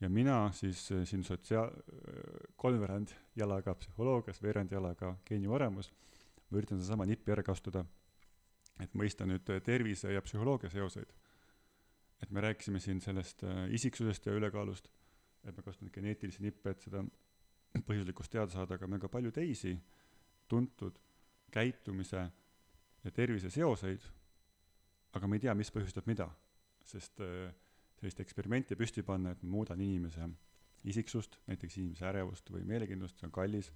Ja mina siis äh, siin sotsiaal-, äh, kolmveerand jalaga psühholoogias, veerand jalaga geenivaremus, ma üritan sedasama nippi ära kasutada et mõista nüüd äh, tervise ja psühholoogia seoseid. et me rääkisime siin sellest isiksusest ja ülekaalust, et me kasutame geneetilisi nippe, et seda põhjuslikkust teada saada, aga meil on ka palju teisi tuntud käitumise ja tervise seoseid, aga me ei tea, mis põhjustab mida. sest äh, sellist eksperimenti püsti panna, et ma muudan inimese isiksust, näiteks inimese ärevust või meelekindlust, see on kallis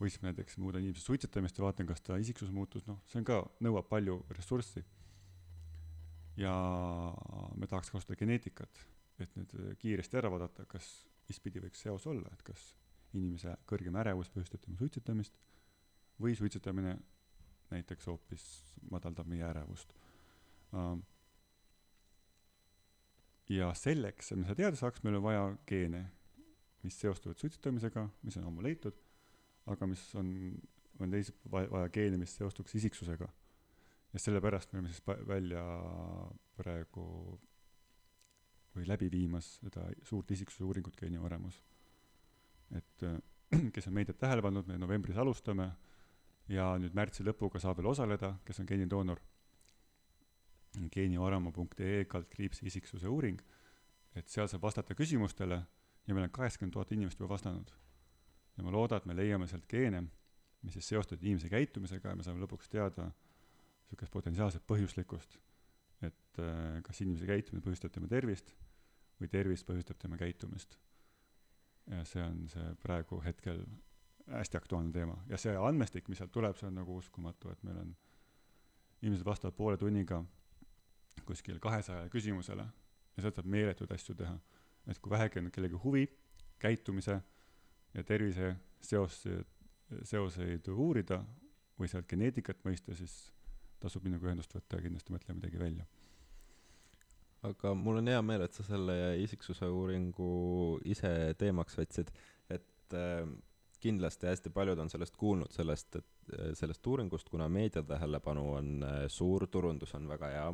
või siis ma näiteks muudan inimese suitsetamist ja vaatan, kas ta isiksus muutus, noh, see on ka, nõuab palju ressurssi. ja me tahaks kasutada geneetikat, et nüüd kiiresti ära vaadata, kas, mis pidi võiks seos olla, et kas inimese kõrgem ärevus põhjustab tema suitsetamist või suitsetamine näiteks hoopis madaldab meie ärevust. Ja selleks, et me seda teada saaks, meil on vaja geene, mis seostuvad suitsetamisega, mis on ammu leitud aga mis on, on teisalt vaja, vaja geene, mis seostuks isiksusega. ja sellepärast me oleme siis välja praegu või läbi viimas seda suurt isiksuse uuringut geenivaremus. et kes on meediat tähele pannud, me novembris alustame ja nüüd märtsi lõpuga saab veel osaleda, kes on geenidoonor. geenivarama.ee kaldkriips isiksuse uuring, et seal saab vastata küsimustele ja meil on kaheksakümmend tuhat inimest juba vastanud ja ma loodan, et me leiame sealt geene, mis siis seostuvad inimese käitumisega ja me saame lõpuks teada niisugust potentsiaalset põhjuslikkust, et äh, kas inimese käitumine põhjustab tema tervist või tervis põhjustab tema käitumist. ja see on see praegu hetkel hästi aktuaalne teema ja see andmestik, mis sealt tuleb, see on nagu uskumatu, et meil on, inimesed vastavad poole tunniga kuskil kahesajale küsimusele ja sealt saab meeletuid asju teha. et kui vähegi on kellegi huvi käitumise ja tervise seos, seoseid uurida või sealt geneetikat mõista, siis tasub minuga ühendust võtta ja kindlasti mõtle midagi välja. aga mul on hea meel, et sa selle isiksuse uuringu ise teemaks võtsid, et äh, kindlasti hästi paljud on sellest kuulnud, sellest, et äh, sellest uuringust, kuna meedia tähelepanu on äh, suur, turundus on väga hea,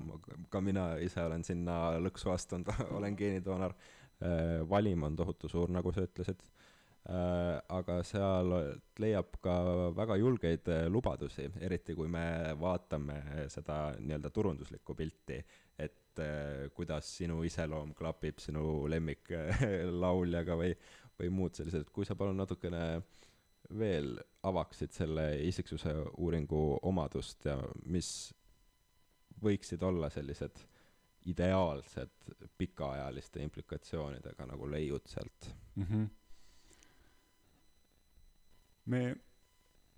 ka mina ise olen sinna lõksu astunud olen geenidoonor äh,, valim on tohutu suur, nagu sa ütlesid Äh, aga seal leiab ka väga julgeid äh, lubadusi, eriti kui me vaatame seda nii-öelda turunduslikku pilti, et äh, kuidas sinu iseloom klapib sinu lemmiklauljaga või, või muud sellised, kui sa palun natukene veel avaksid selle isiksuse uuringu omadust ja mis võiksid olla sellised ideaalsed pikaajaliste implikatsioonidega nagu leiud sealt mm? -hmm me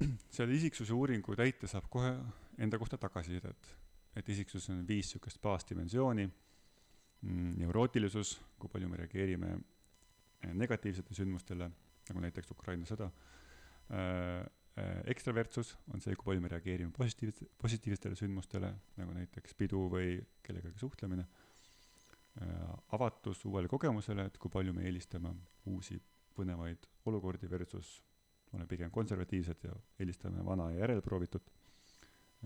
selle isiksuse uuringu täite saab kohe enda kohta tagasisidet, et isiksus on viis niisugust baasdimensiooni, mm, neurootilisus, kui palju me reageerime eh, negatiivsetele sündmustele, nagu näiteks Ukraina sõda, ekstravertsus on see, kui palju me reageerime positiivse, positiivsetele sündmustele, nagu näiteks pidu või kellegagi suhtlemine, äh, avatus uuele kogemusele, et kui palju me eelistame uusi põnevaid olukordi versus oleme pigem konservatiivsed ja eelistame vana ja järelproovitut.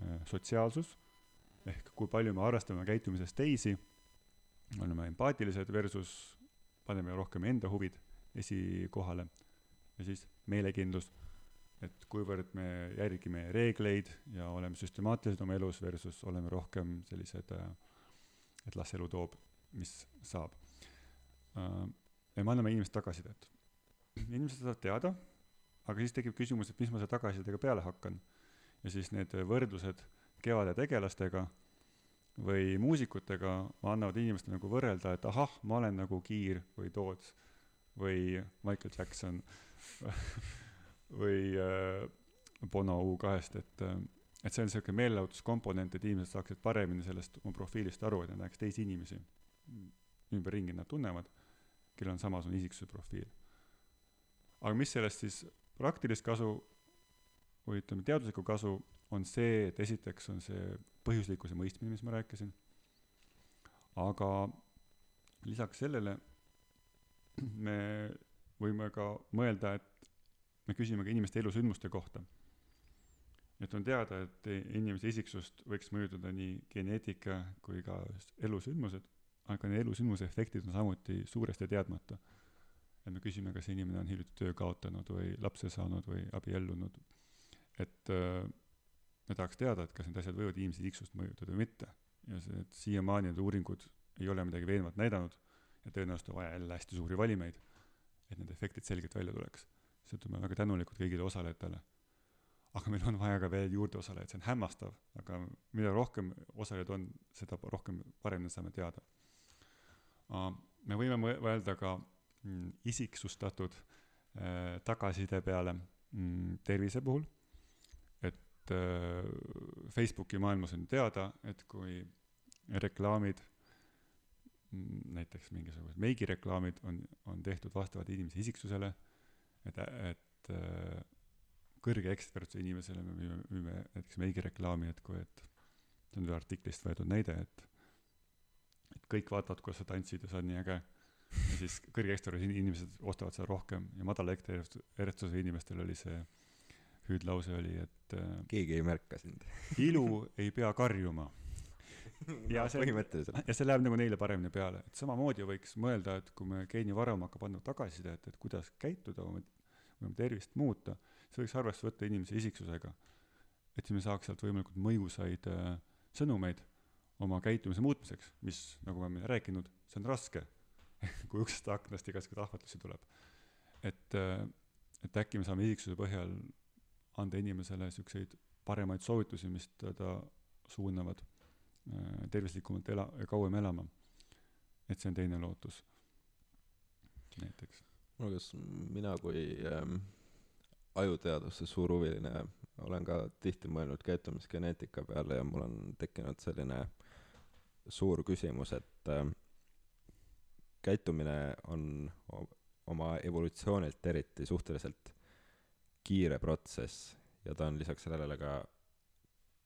Äh, sotsiaalsus, ehk kui palju me arvestame käitumises teisi, oleme empaatilised versus paneme rohkem enda huvid esikohale. Ja siis meelekindlus, et kuivõrd me järgime reegleid ja oleme süstemaatilised oma elus versus oleme rohkem sellised, et las elu toob, mis saab. ja me anname inimestele tagasisidet. inimesed saavad teada, aga siis tekib küsimus, et mis ma selle tagasisidega peale hakkan. ja siis need võrdlused Kevade tegelastega või muusikutega annavad inimestele nagu võrrelda, et ahah, ma olen nagu Kiir või Toots või Michael Jackson või äh, Bono U2-st, et äh, et see on niisugune meelelahutuskomponent, et inimesed saaksid paremini sellest oma profiilist aru, et nad näeks teisi inimesi ümberringi nad tunnevad, kellel on samasugune isiksuse profiil. aga mis sellest siis praktilist kasu või ütleme, teaduslikku kasu on see, et esiteks on see põhjuslikkuse mõistmine, mis ma rääkisin, aga lisaks sellele me võime ka mõelda, et me küsime ka inimeste elusündmuste kohta. et on teada, et inimese isiksust võiks mõjutada nii geneetika kui ka elusündmused, aga need elusündmuse efektid on samuti suuresti teadmata. et me küsime, kas inimene on hiljuti töö kaotanud või lapse saanud või abiellunud. et äh, me tahaks teada, et kas need asjad võivad inimese isiksust mõjutada või mitte. ja see, et siiamaani need uuringud ei ole midagi veenvat näidanud ja tõenäoliselt on vaja jälle hästi suuri valimeid, et need efektid selgelt välja tuleks. Seetõttu me väga tänulikud kõigile osalejatele. aga meil on vaja ka veel juurde osalejaid, see on hämmastav, aga mida rohkem osalejaid on, seda rohkem paremini saame teada. me võime mõelda ka mm, isiksustatud äh, tagasiside peale mm, tervise puhul, et äh, Facebooki maailmas on teada, et kui reklaamid näiteks mingisugused meigireklaamid on, on tehtud vastavalt inimese isiksusele, et, et äh, kõrge ekspertse inimesele me müüme, müüme näiteks meigireklaami, et kui, et see on ühe artiklist võetud näide, et et kõik vaatavad, kuidas sa tantsid ja see on nii äge. ja siis kõrge ekspertsi inimesed ostavad seda rohkem ja madala ekspertsuse inimestel oli see hüüdlause oli, et äh, keegi ei märka sind ilu ei pea karjuma ja see, põhimõtteliselt. ja see läheb nagu neile paremini peale, et samamoodi võiks mõelda, et kui me geenivaram hakkab andma tagasisidet, et kuidas käituda oma, oma tervist muuta, siis võiks arvesse võtta inimese isiksusega. et siis me saaks sealt võimalikult mõjusaid äh, sõnumeid oma käitumise muutmiseks, mis, nagu me oleme rääkinud, see on raske kui uksest aknast igasuguseid ahvatlusi tuleb. et äh,, et äkki me saame isiksuse põhjal anda inimesele niisuguseid paremaid soovitusi, mis teda suunavad tervislikumalt ela, kauem elama. et see on teine lootus, näiteks. no kas mina kui ähm, ajuteaduse suur huviline olen ka tihti mõelnud käitumisgeneetika peale ja mul on tekkinud selline suur küsimus, et äh, käitumine on oma evolutsioonilt eriti suhteliselt kiire protsess ja ta on lisaks sellele ka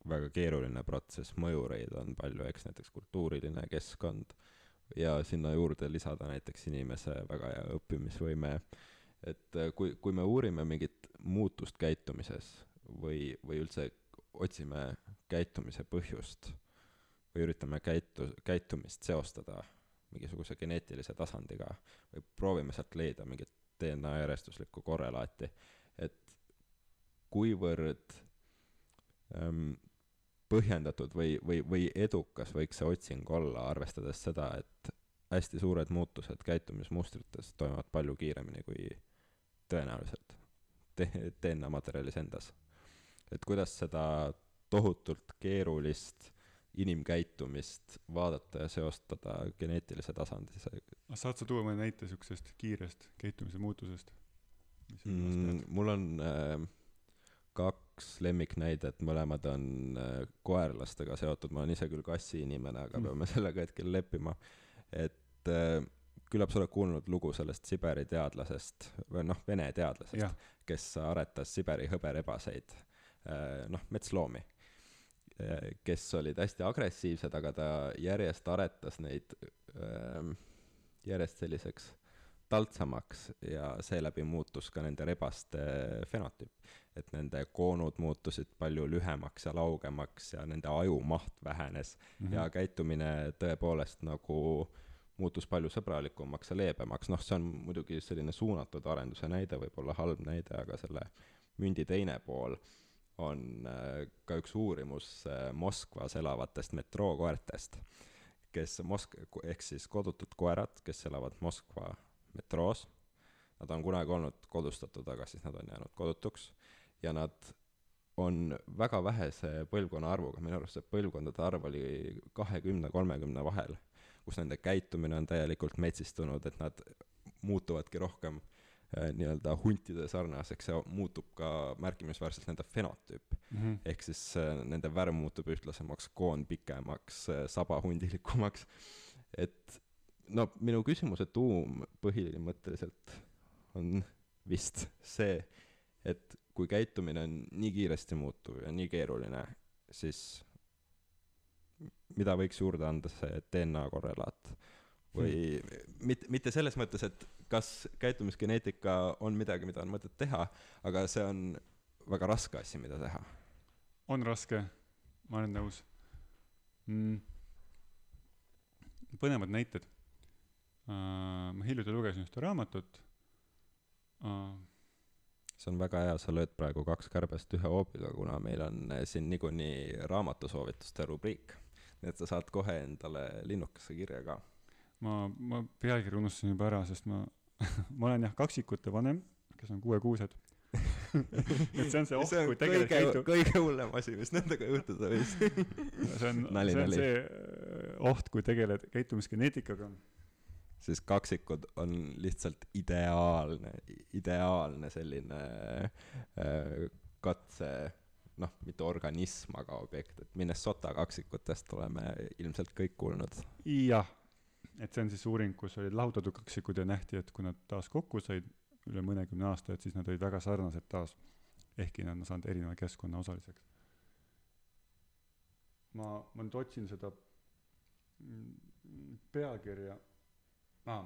väga keeruline protsess, mõjureid on palju, eks näiteks kultuuriline keskkond ja sinna juurde lisada näiteks inimese väga hea õppimisvõime, et äh, kui, kui me uurime mingit muutust käitumises või, või üldse otsime käitumise põhjust või üritame käitu-, käitumist seostada mingisuguse geneetilise tasandiga või proovime sealt leida mingit DNA järjestuslikku korrelaati, et kuivõrd ähm, põhjendatud või, või, või edukas võiks see otsing olla, arvestades seda, et hästi suured muutused käitumismustrites toimuvad palju kiiremini kui tõenäoliselt DNA materjalis endas. et kuidas seda tohutult keerulist inimkäitumist vaadata ja seostada geneetilise tasandisega. saad sa tuua mõne näite niisugusest kiirest käitumise muutusest? Mm, mul on äh, kaks lemmiknäidet, mõlemad on äh, koerlastega seotud, ma olen ise küll kassiinimene, aga mm. peame sellega hetkel leppima. et äh, küllap sa oled kuulnud lugu sellest Siberi teadlasest või noh, vene teadlasest, kes aretas Siberi hõberebaseid, äh, noh, metsloomi, kes olid hästi agressiivsed, aga ta järjest aretas neid järjest selliseks taltsamaks ja seeläbi muutus ka nende rebaste fenotüüp. et nende koonud muutusid palju lühemaks ja laugemaks ja nende aju maht vähenes mm -hmm. ja käitumine tõepoolest nagu muutus palju sõbralikumaks ja leebemaks, noh, see on muidugi selline suunatud arenduse näide, võib-olla halb näide, aga selle mündi teine pool on äh, ka üks uurimus äh, Moskvas elavatest metrookoertest, kes Mosk-, ehk siis kodutud koerad, kes elavad Moskva metroos. Nad on kunagi olnud kodustatud, aga siis nad on jäänud kodutuks ja nad on väga vähese põlvkonna arvuga, minu arust see põlvkondade arv oli kahekümne, kolmekümne vahel, kus nende käitumine on täielikult metsistunud, et nad muutuvadki rohkem äh, nii-öelda huntide sarnaseks ja muutub ka märkimisväärselt nende fenotüüp mm. -hmm. ehk siis äh, nende värv muutub ühtlasemaks, koon pikemaks äh,, saba hundilikumaks, et no minu küsimuse tuum põhimõtteliselt on vist see, et kui käitumine on nii kiiresti muutuv ja nii keeruline, siis mida võiks juurde anda see DNA korrelaat? Või hmm. mitte, mitte selles mõttes, et kas käitumisgeneetika on midagi, mida on mõtet teha, aga see on väga raske asi, mida teha. on raske, ma olen nõus. Mm.. põnevad näited ma hiljuti lugesin ühte raamatut. Äh, see on väga hea, sa lööd praegu kaks kärbest ühe hoobiga, kuna meil on äh, siin niikuinii raamatusoovituste rubriik. nii et sa saad kohe endale linnukese kirja ka. ma, ma pealkirja unustasin juba ära, sest ma ma olen jah kaksikute vanem, kes on kuuekuused et see on see oht, kui tegeled käitu-. kõige hullem asi, mis nendega juhtuda võis see on, see on see oht, kui tegeled käitumisgeneetikaga siis kaksikud on lihtsalt ideaalne, ideaalne selline äh, katse, noh, mitte organism, aga objekt, et Minnesota kaksikutest oleme ilmselt kõik kuulnud. jah, et see on siis uuring, kus olid lahutatud kaksikud ja nähti, et kui nad taas kokku said üle mõnekümne aasta, et siis nad olid väga sarnased taas, ehkki nad on saanud erineva keskkonna osaliseks. ma, ma nüüd otsin seda mm, pealkirja ah,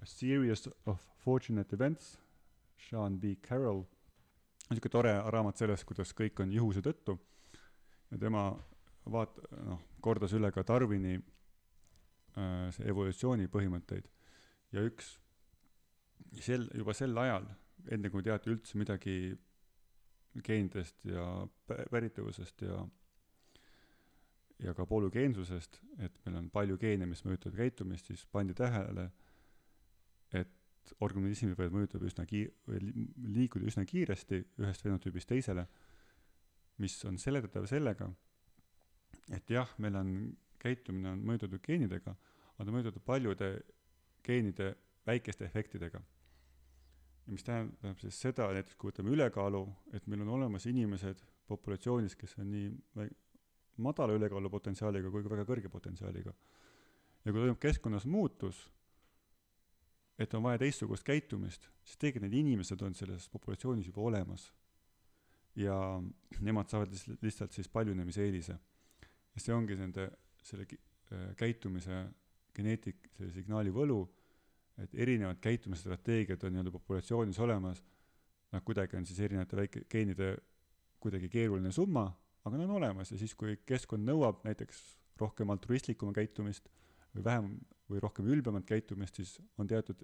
A Series of Fortunate Events, Sean B. Carroll, niisugune tore raamat sellest, kuidas kõik on juhuse tõttu. Ja tema vaat-, noh, kordas üle ka Darwini äh, see evolutsiooni põhimõtteid. Ja üks sel, juba sel ajal, enne kui teati üldse midagi geenidest ja päritavusest ja ja ka polügeensusest, et meil on palju geene, mis mõjutavad käitumist, siis pandi tähele, et organismid võivad mõjutada üsna kii-, või liikuda üsna kiiresti ühest fenotüübist teisele, mis on seletatav sellega, et jah, meil on, käitumine on mõjutatud geenidega, aga ta mõjutatud paljude geenide väikeste efektidega. ja mis tähendab siis seda, näiteks kui võtame ülekaalu, et meil on olemas inimesed populatsioonis, kes on nii madala ülekaalu potentsiaaliga kui ka väga kõrge potentsiaaliga. ja kui toimub keskkonnas muutus, et on vaja teistsugust käitumist, siis tegelikult need inimesed on selles populatsioonis juba olemas. ja nemad saavad lihtsalt, siis paljunemiseelise. ja see ongi nende, selle äh, käitumise geneetik, selle signaali võlu, et erinevad käitumisstrateegiad on nii-öelda populatsioonis olemas, nad kuidagi on siis erinevate väike, geenide kuidagi keeruline summa aga nad on olemas ja siis, kui keskkond nõuab näiteks rohkem altruistlikuma käitumist või vähem või rohkem ülbemat käitumist, siis on teatud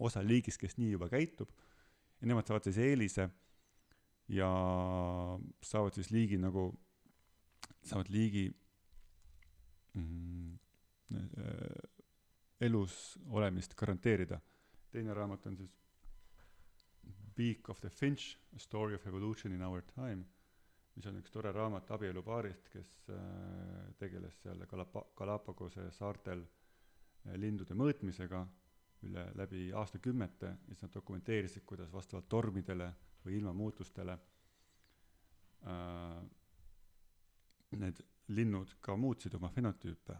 osa liigist, kes nii juba käitub ja nemad saavad siis eelise ja saavad siis liigi nagu, saavad liigi mm, äh, elus olemist garanteerida. teine raamat on siis Beak of the Finch, A Story of Evolution in Our Time mis on üks tore raamat abielupaarist, kes äh, tegeles seal Galapa-, Galapagose saartel äh, lindude mõõtmisega üle, läbi aastakümnete ja siis nad dokumenteerisid, kuidas vastavalt tormidele või ilmamuutustele äh, need linnud ka muutsid oma fenotüüpe.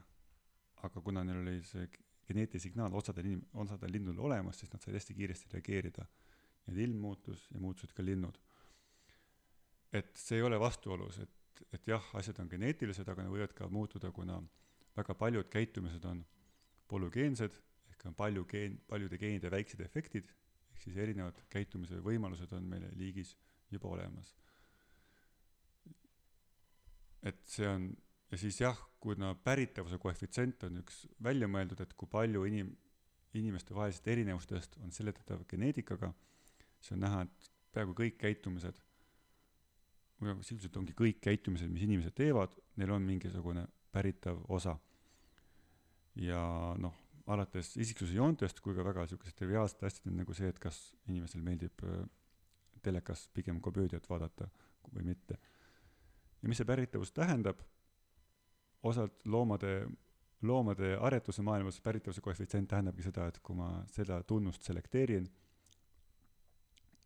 aga kuna neil oli see geneetiline signaal osadel inim-, osadel linnudel olemas, siis nad said hästi kiiresti reageerida. et ilm muutus ja muutusid ka linnud et see ei ole vastuolus, et, et jah, asjad on geneetilised, aga nad võivad ka muutuda, kuna väga paljud käitumised on polügeensed, ehk on palju geen paljude geenide väiksed efektid ehk siis erinevad käitumise võimalused on meil liigis juba olemas. et see on ja siis jah kuna päritavuse koefitsient on üks välja mõeldud et kui palju inim- inimeste vahelisest erinevustest on seletatav geneetikaga siis on näha et peaaegu kõik käitumised sisuliselt ongi kõik käitumised mis inimesed teevad neil on mingisugune päritav osa. Ja noh alates isiksuse joontest kui ka väga siukeste triviaalsete asjadeni nagu see et kas inimesel meeldib äh, telekas pigem komöödiat vaadata või mitte. Ja mis see päritavus tähendab? Osalt loomade loomade aretuse maailmas päritavuse koefitsient tähendabki seda et kui ma seda tunnust selekteerin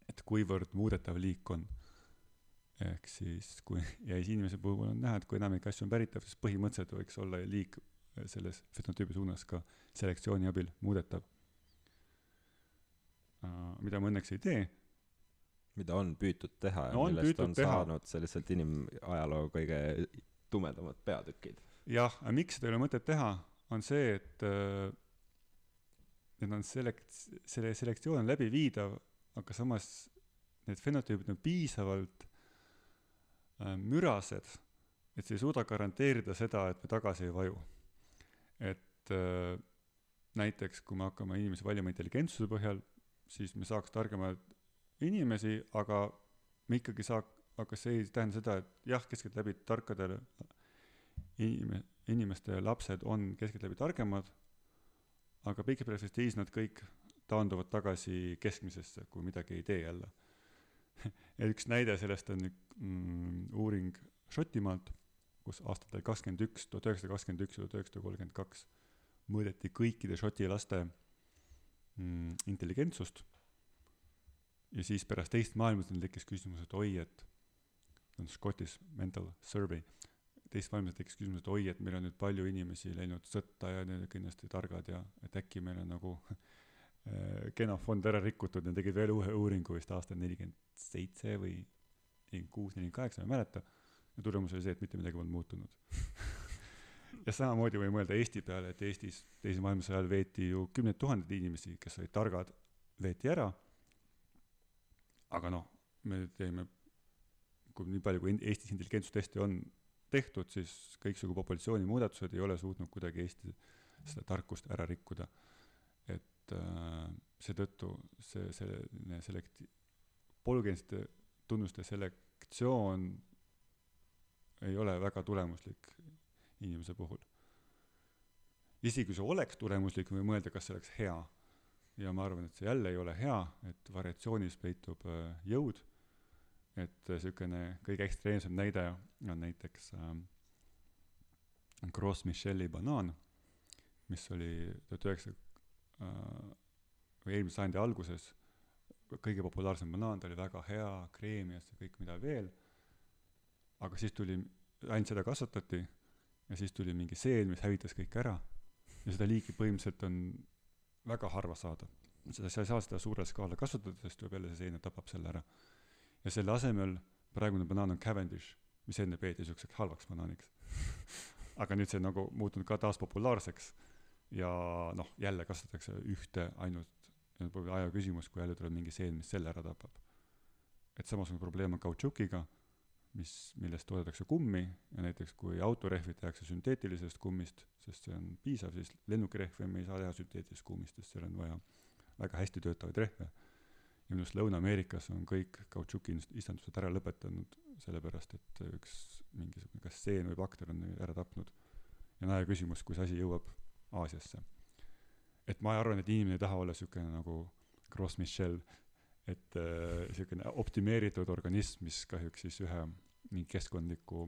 et kuivõrd muudetav liik on ehk siis kui ja siis inimese puhul on näha et kui enamik asju on päritav siis põhimõtteliselt võiks olla liik selles fenotüübi suunas ka selektsiooni abil muudetav. Mida ma õnneks ei tee. Mida on püütud teha ja No on millest on teha. saanud selliselt inimajaloo kõige tumedamad peatükid? Jah aga miks seda ei ole mõtet teha on see et uh, need on selekt- selle selektsioon on läbiviidav aga samas need fenotüübid on piisavalt äh, mürased et see ei suuda garanteerida seda et me tagasi ei vaju. Et äh, näiteks kui me hakkame inimesi valima intelligentsuse põhjal siis me saaks targemaid inimesi aga me ikkagi saa- aga see ei tähenda seda et jah keskeltläbi tarkadel inim- inimeste lapsed on keskeltläbi targemad aga pikas perspektiivis nad kõik taanduvad tagasi keskmisesse kui midagi ei tee jälle ja üks näide sellest on mm, uuring Šotimaalt kus aastatel kakskümmend üks tuhat üheksasada kakskümmend üks ja tuhat üheksasada kolmkümmend kaks mõõdeti kõikide Šoti laste mm, intelligentsust. Ja siis pärast teist maailmasõda tekkis küsimus et oi et see on Scottish Mental Survey. Teist maailmasõda tekkis küsimus et oi et meil on nüüd palju inimesi läinud sõtta ja need on kindlasti targad ja et äkki meil on nagu äh, genofond ära rikutud ja tegid veel uue uuringu vist aastal nelikümmend seitse või nelikümmend kuus nelikümmend kaheksa ma ei mäleta. Ja tulemus oli see et mitte midagi polnud muutunud. Ja samamoodi võime mõelda Eesti peale et Eestis teise maailmasõja ajal veeti ju kümneid tuhandeid inimesi kes olid targad veeti ära. Aga noh me teeme kui nii palju kui Eestis intelligentsusteste on tehtud siis kõiksugu populatsiooni muudatused ei ole suutnud kuidagi Eesti seda tarkust ära rikkuda et äh, seetõttu see selline selekti- polügeensete tunnuste selektsioon ei ole väga tulemuslik inimese puhul. Isegi kui see oleks tulemuslik võime mõelda kas see oleks hea. Ja ma arvan et see jälle ei ole hea et variatsioonis peitub äh, jõud et äh, siukene kõige ekstreemsem näide on näiteks ähm, Gros Michel'i banaan mis oli tuhat üheksasada äh, või eelmise sajandi alguses kõige populaarsem banaan ta oli väga hea kreemias ja kõik mida veel. Aga siis tuli ainult seda kasvatati ja siis tuli mingi seen mis hävitas kõik ära. Ja seda liiki põhimõtteliselt on väga harva saada. Seda sa ei saa seda suure skaala kasvatada sest tuleb jälle see seen ja tapab selle ära. Ja selle asemel praegune banaan on Cavendish mis enne peeti siukseks halvaks banaaniks. Aga nüüd see on nagu muutunud ka taas populaarseks ja noh jälle kasvatatakse ühte ainult ja pole aja küsimus kui jälle tuleb mingi seen mis selle ära tapab. Et samasugune probleem on kautšukiga mis millest toodetakse kummi ja näiteks kui autorehvid tehakse sünteetilisest kummist sest see on piisav siis lennukirehve me ei saa teha sünteetilisest kummist sest seal on vaja väga hästi töötavaid rehve. Ja minu arust Lõuna-Ameerikas on kõik kautšuki istandused ära lõpetanud sellepärast et üks mingisugune kas seen või bakter on ära tapnud. Ja on aja küsimus kui see asi jõuab Aasiasse. Et ma arvan et inimene ei taha olla siukene nagu Gros Michel et äh, siukene optimeeritud organism mis kahjuks siis ühe mingi keskkondliku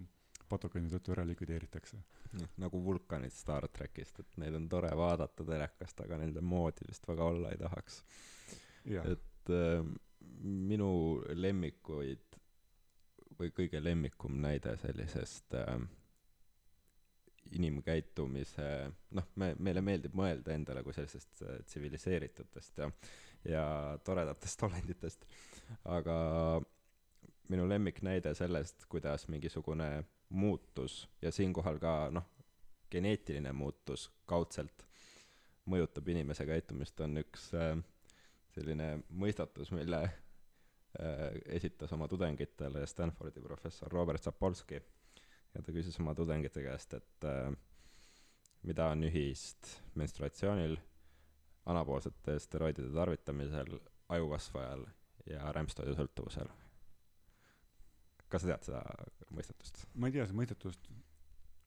patogeeni tõttu ära likvideeritakse. Noh nagu vulkanid Star trackist et neid on tore vaadata telekast aga nende moodi vist väga olla ei tahaks. Et äh, minu lemmikuid või kõige lemmikum näide sellisest äh, inimkäitumise noh me meile meeldib mõelda endale kui sellistest äh, tsiviliseeritutest ja ja toredatest olenditest. Aga minu lemmiknäide sellest kuidas mingisugune muutus ja siinkohal ka noh geneetiline muutus kaudselt mõjutab inimese käitumist, on üks äh, selline mõistatus, mille äh, esitas oma tudengitele Stanfordi professor Robert Sapolsky ja ta küsis oma tudengite käest, et äh, mida on ühist menstruatsioonil, anapoolsete steroidide tarvitamisel, ajukasvajal ja rämpstoidusõltuvusel. kas sa tead seda mõistatust? ma ei tea seda mõistatust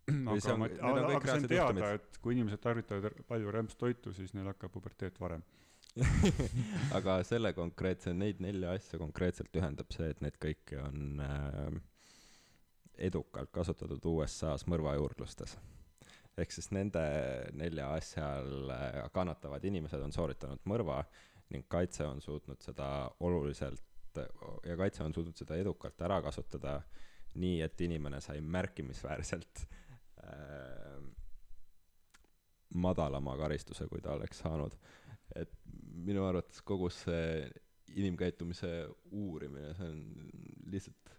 aga ma, aga, aga see on teada, et kui inimesed tarvitavad palju rämpstoitu, siis neil hakkab puberteet varem aga selle konkreetse, neid nelja asja konkreetselt ühendab see, et neid kõiki on äh, edukalt kasutatud USA-s mõrvajuurdlustes. ehk siis nende nelja asja all äh, kannatavad inimesed on sooritanud mõrva ning kaitse on suutnud seda oluliselt ja kaitse on suutnud seda edukalt ära kasutada nii, et inimene sai märkimisväärselt äh, madalama karistuse, kui ta oleks saanud. et minu arvates kogu see inimkäitumise uurimine, see on lihtsalt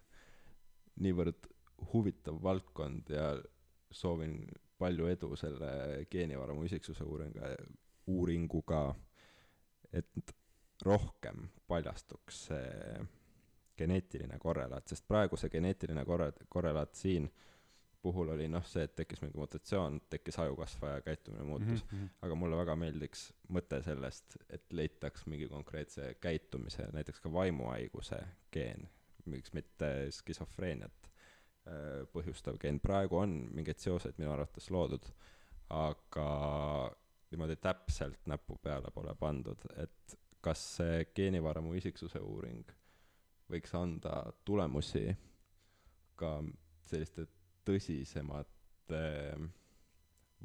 niivõrd huvitav valdkond ja soovin palju edu selle geenivaramu isiksuse uuringa, uuringuga, et rohkem paljastuks see geneetiline korrelaat, sest praegu see geneetiline korre-, korrelaat siin puhul oli noh, see, et tekkis mingi mutatsioon, tekkis ajukasvaja käitumine muutus mm, -hmm. aga mulle väga meeldiks mõte sellest, et leitaks mingi konkreetse käitumise, näiteks ka vaimuhaiguse geen, miks mitte skisofreeniat põhjustav geen, praegu on mingeid seoseid minu arvates loodud, aga niimoodi täpselt näpu peale pole pandud, et kas see geenivaramu isiksuse uuring võiks anda tulemusi ka selliste tõsisemate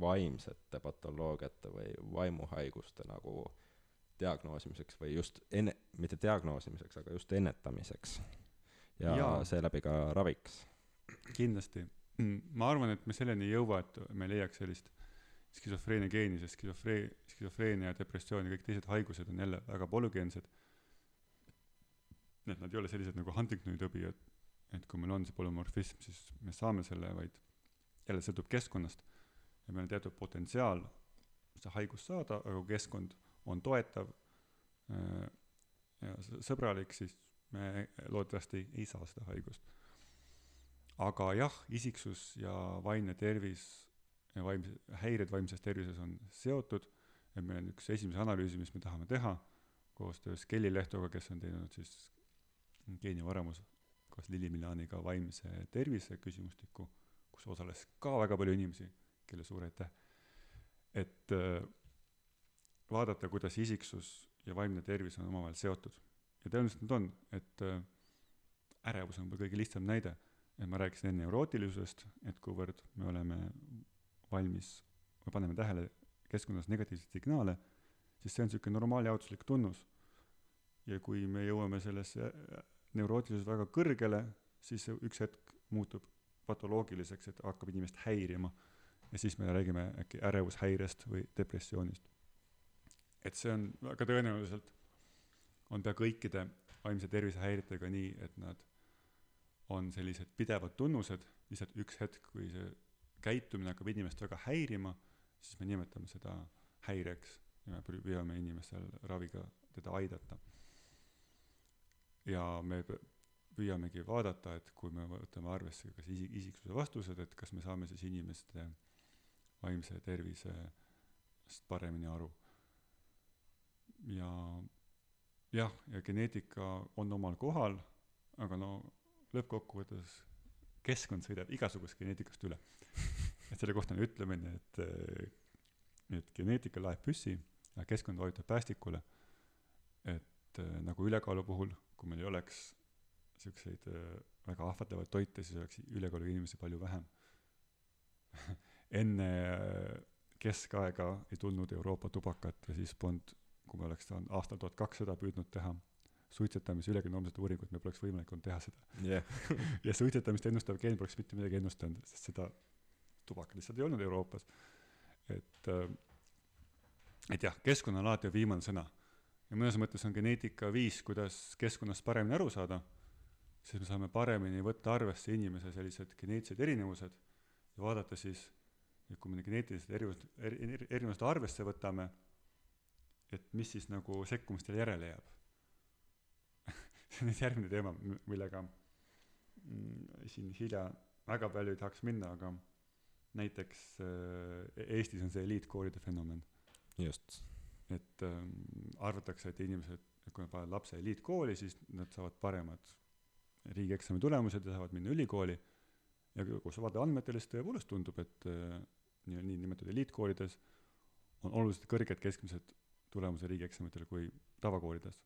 vaimsete patoloogiate või vaimuhaiguste nagu diagnoosimiseks või just enne, mitte diagnoosimiseks, aga just ennetamiseks. ja, ja. seeläbi ka raviks. Kindlasti. ma arvan, et me selleni ei jõua, et me leiaks sellist skisofreenia geeni, sest skisofree-, skisofreenia, depressioon ja kõik teised haigused on jälle väga polügeensed. et nad ei ole sellised nagu Huntingtoni tõbi, et et kui meil on see polümorfism, siis me saame selle, vaid jälle sõltub keskkonnast ja meil on teatud potentsiaal seda haigust saada, aga kui keskkond on toetav äh, ja sõbralik, siis me loodetavasti ei saa seda haigust. Aga jah, isiksus ja vaimne tervis ja vaimse, häired vaimses tervises on seotud, et meil on üks esimesi analüüsi, mis me tahame teha koostöös Kelly Lehtoga, kes on teinud siis geenivaramus koos Lili Milaniga vaimse tervise küsimustikku, kus osales ka väga palju inimesi, kelle suur aitäh. et äh, vaadata, kuidas isiksus ja vaimne tervis on omavahel seotud. ja tõenäoliselt nad on, et äh, ärevus on võib-olla kõige lihtsam näide, et ma rääkisin enne neurootilisusest, et kuivõrd me oleme valmis või paneme tähele keskkonnas negatiivseid signaale, siis see on niisugune normaaljaotuslik tunnus. ja kui me jõuame sellesse neurootilisus väga kõrgele, siis see üks hetk muutub patoloogiliseks, et hakkab inimest häirima. ja siis me räägime äkki ärevushäirest või depressioonist. et see on väga tõenäoliselt, on pea kõikide vaimse tervise häiretega nii, et nad on sellised pidevad tunnused, lihtsalt üks hetk, kui see käitumine hakkab inimest väga häirima, siis me nimetame seda häireks ja me püüame inimestel raviga teda aidata ja me püüamegi vaadata, et kui me võtame arvesse kas isi-, isiksuse vastused, et kas me saame siis inimeste vaimse tervisest paremini aru. ja jah, ja geneetika on omal kohal, aga no lõppkokkuvõttes keskkond sõidab igasugust geneetikast üle. et selle kohta on ütlemine, et, et geneetika laeb püssi ja keskkond vajutab päästikule. et nagu ülekaalu puhul kui meil ei oleks siukseid äh, väga ahvatlevaid toite, siis oleks ülekaaluga inimesi palju vähem enne keskaega ei tulnud Euroopa tubakat ja siis polnud, kui me oleks saanud aastal tuhat kakssada püüdnud teha suitsetamise ülekenoomset uuringut, meil poleks võimalik olnud teha seda yeah. ja suitsetamist ennustav geen poleks mitte midagi ennustanud, sest seda tubakat lihtsalt ei olnud Euroopas. et, äh, et jah, keskkond on alati viimane sõna ja mõnes mõttes on geneetika viis, kuidas keskkonnast paremini aru saada, siis me saame paremini võtta arvesse inimese sellised geneetilised erinevused ja vaadata siis, et kui me need geneetilised erinevused, erinevused arvesse võtame, et mis siis nagu sekkumistele järele jääb see on nüüd järgmine teema millega mm, siin hilja väga palju ei tahaks minna aga näiteks äh, Eestis on see eliitkoolide fenomen. Just. Et ähm, arvatakse et inimesed kui nad panevad lapse eliitkooli siis nad saavad paremad riigieksami tulemused ja saavad minna ülikooli. Ja kui sa vaatad andmetele siis tõepoolest tundub et äh, nii niinimetatud eliitkoolides on oluliselt kõrged keskmised tulemused riigieksamitel kui tavakoolides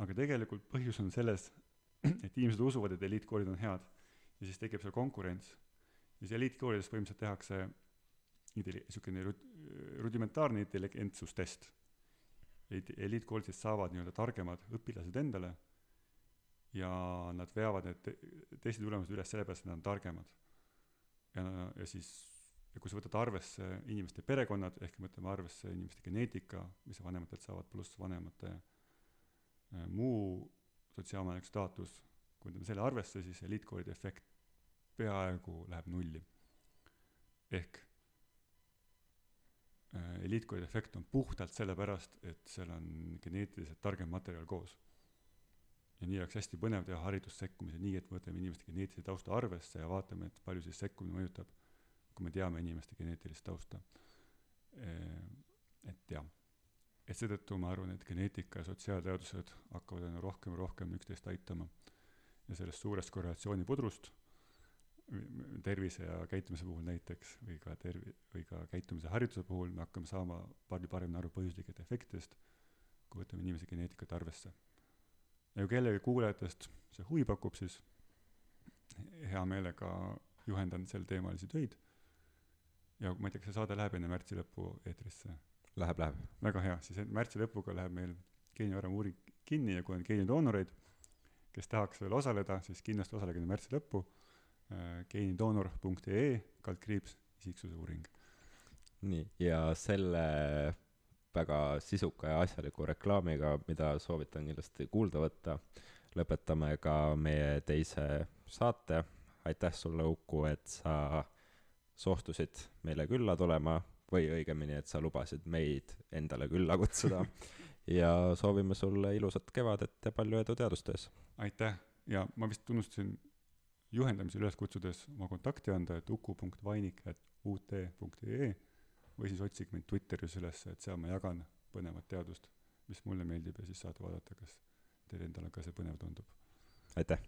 aga tegelikult põhjus on selles et inimesed usuvad et eliitkoolid on head. Ja siis tekib seal konkurents. Ja siis eliitkoolides põhimõtteliselt tehakse siukene rud- rudimentaarne intelligentsustest. Eliitkoolid siis saavad nii-öelda targemad õpilased endale ja nad veavad need te- testi tulemused üles sellepärast et nad on targemad. Ja ja siis ja kui sa võtad arvesse inimeste perekonnad ehk me võtame arvesse inimeste geneetika mis vanematelt saavad pluss vanemate äh, muu sotsiaalmajanduslik staatus kui võtame selle arvesse siis eliitkoolide efekt peaaegu läheb nulli. Ehk äh, eliitkoolide efekt on puhtalt sellepärast et seal on geneetiliselt targem materjal koos. Ja nii oleks hästi põnev teha haridussekkumise nii et me võtame inimeste geneetilise tausta arvesse ja vaatame et palju siis sekkumine mõjutab kui me teame inimeste geneetilist tausta. Äh, et jah et seetõttu ma arvan et geneetika ja sotsiaalteadused hakkavad aina rohkem ja rohkem üksteist aitama. Ja sellest suurest korrelatsioonipudrust tervise ja käitumise puhul näiteks või ka tervi- või ka käitumise harituse puhul me hakkame saama palju paremini aru põhjuslikest efektidest kui võtame inimese geneetikat arvesse. Ja kui kellelgi kuulajatest see huvi pakub siis hea meelega juhendan sel teemalisi töid. Ja ma ei tea kas see saade läheb enne märtsi lõppu eetrisse läheb läheb. Väga hea. Siis märtsi lõpuga läheb meil geenivaramu uuring kinni ja kui on geenidoonoreid kes tahaks veel osaleda siis kindlasti osalege märtsi lõppu. Äh, geenidoonor.ee kaldkriips isiksuse uuring. Nii ja selle väga sisuka ja asjaliku reklaamiga mida soovitan kindlasti kuulda võtta lõpetame ka meie teise saate. Aitäh sulle Uku et sa soostusid meile külla tulema või õigemini et sa lubasid meid endale külla kutsuda. Ja soovime sulle ilusat kevadet ja palju edu teadustöös. Aitäh! Ja ma vist unustasin juhendamisel üles kutsudes oma kontakti anda et uku.vainik@ut.ee või siis otsige mind twitteris üles et seal ma jagan põnevat teadust mis mulle meeldib ja siis saate vaadata kas teile endale ka see põnev tundub. Aitäh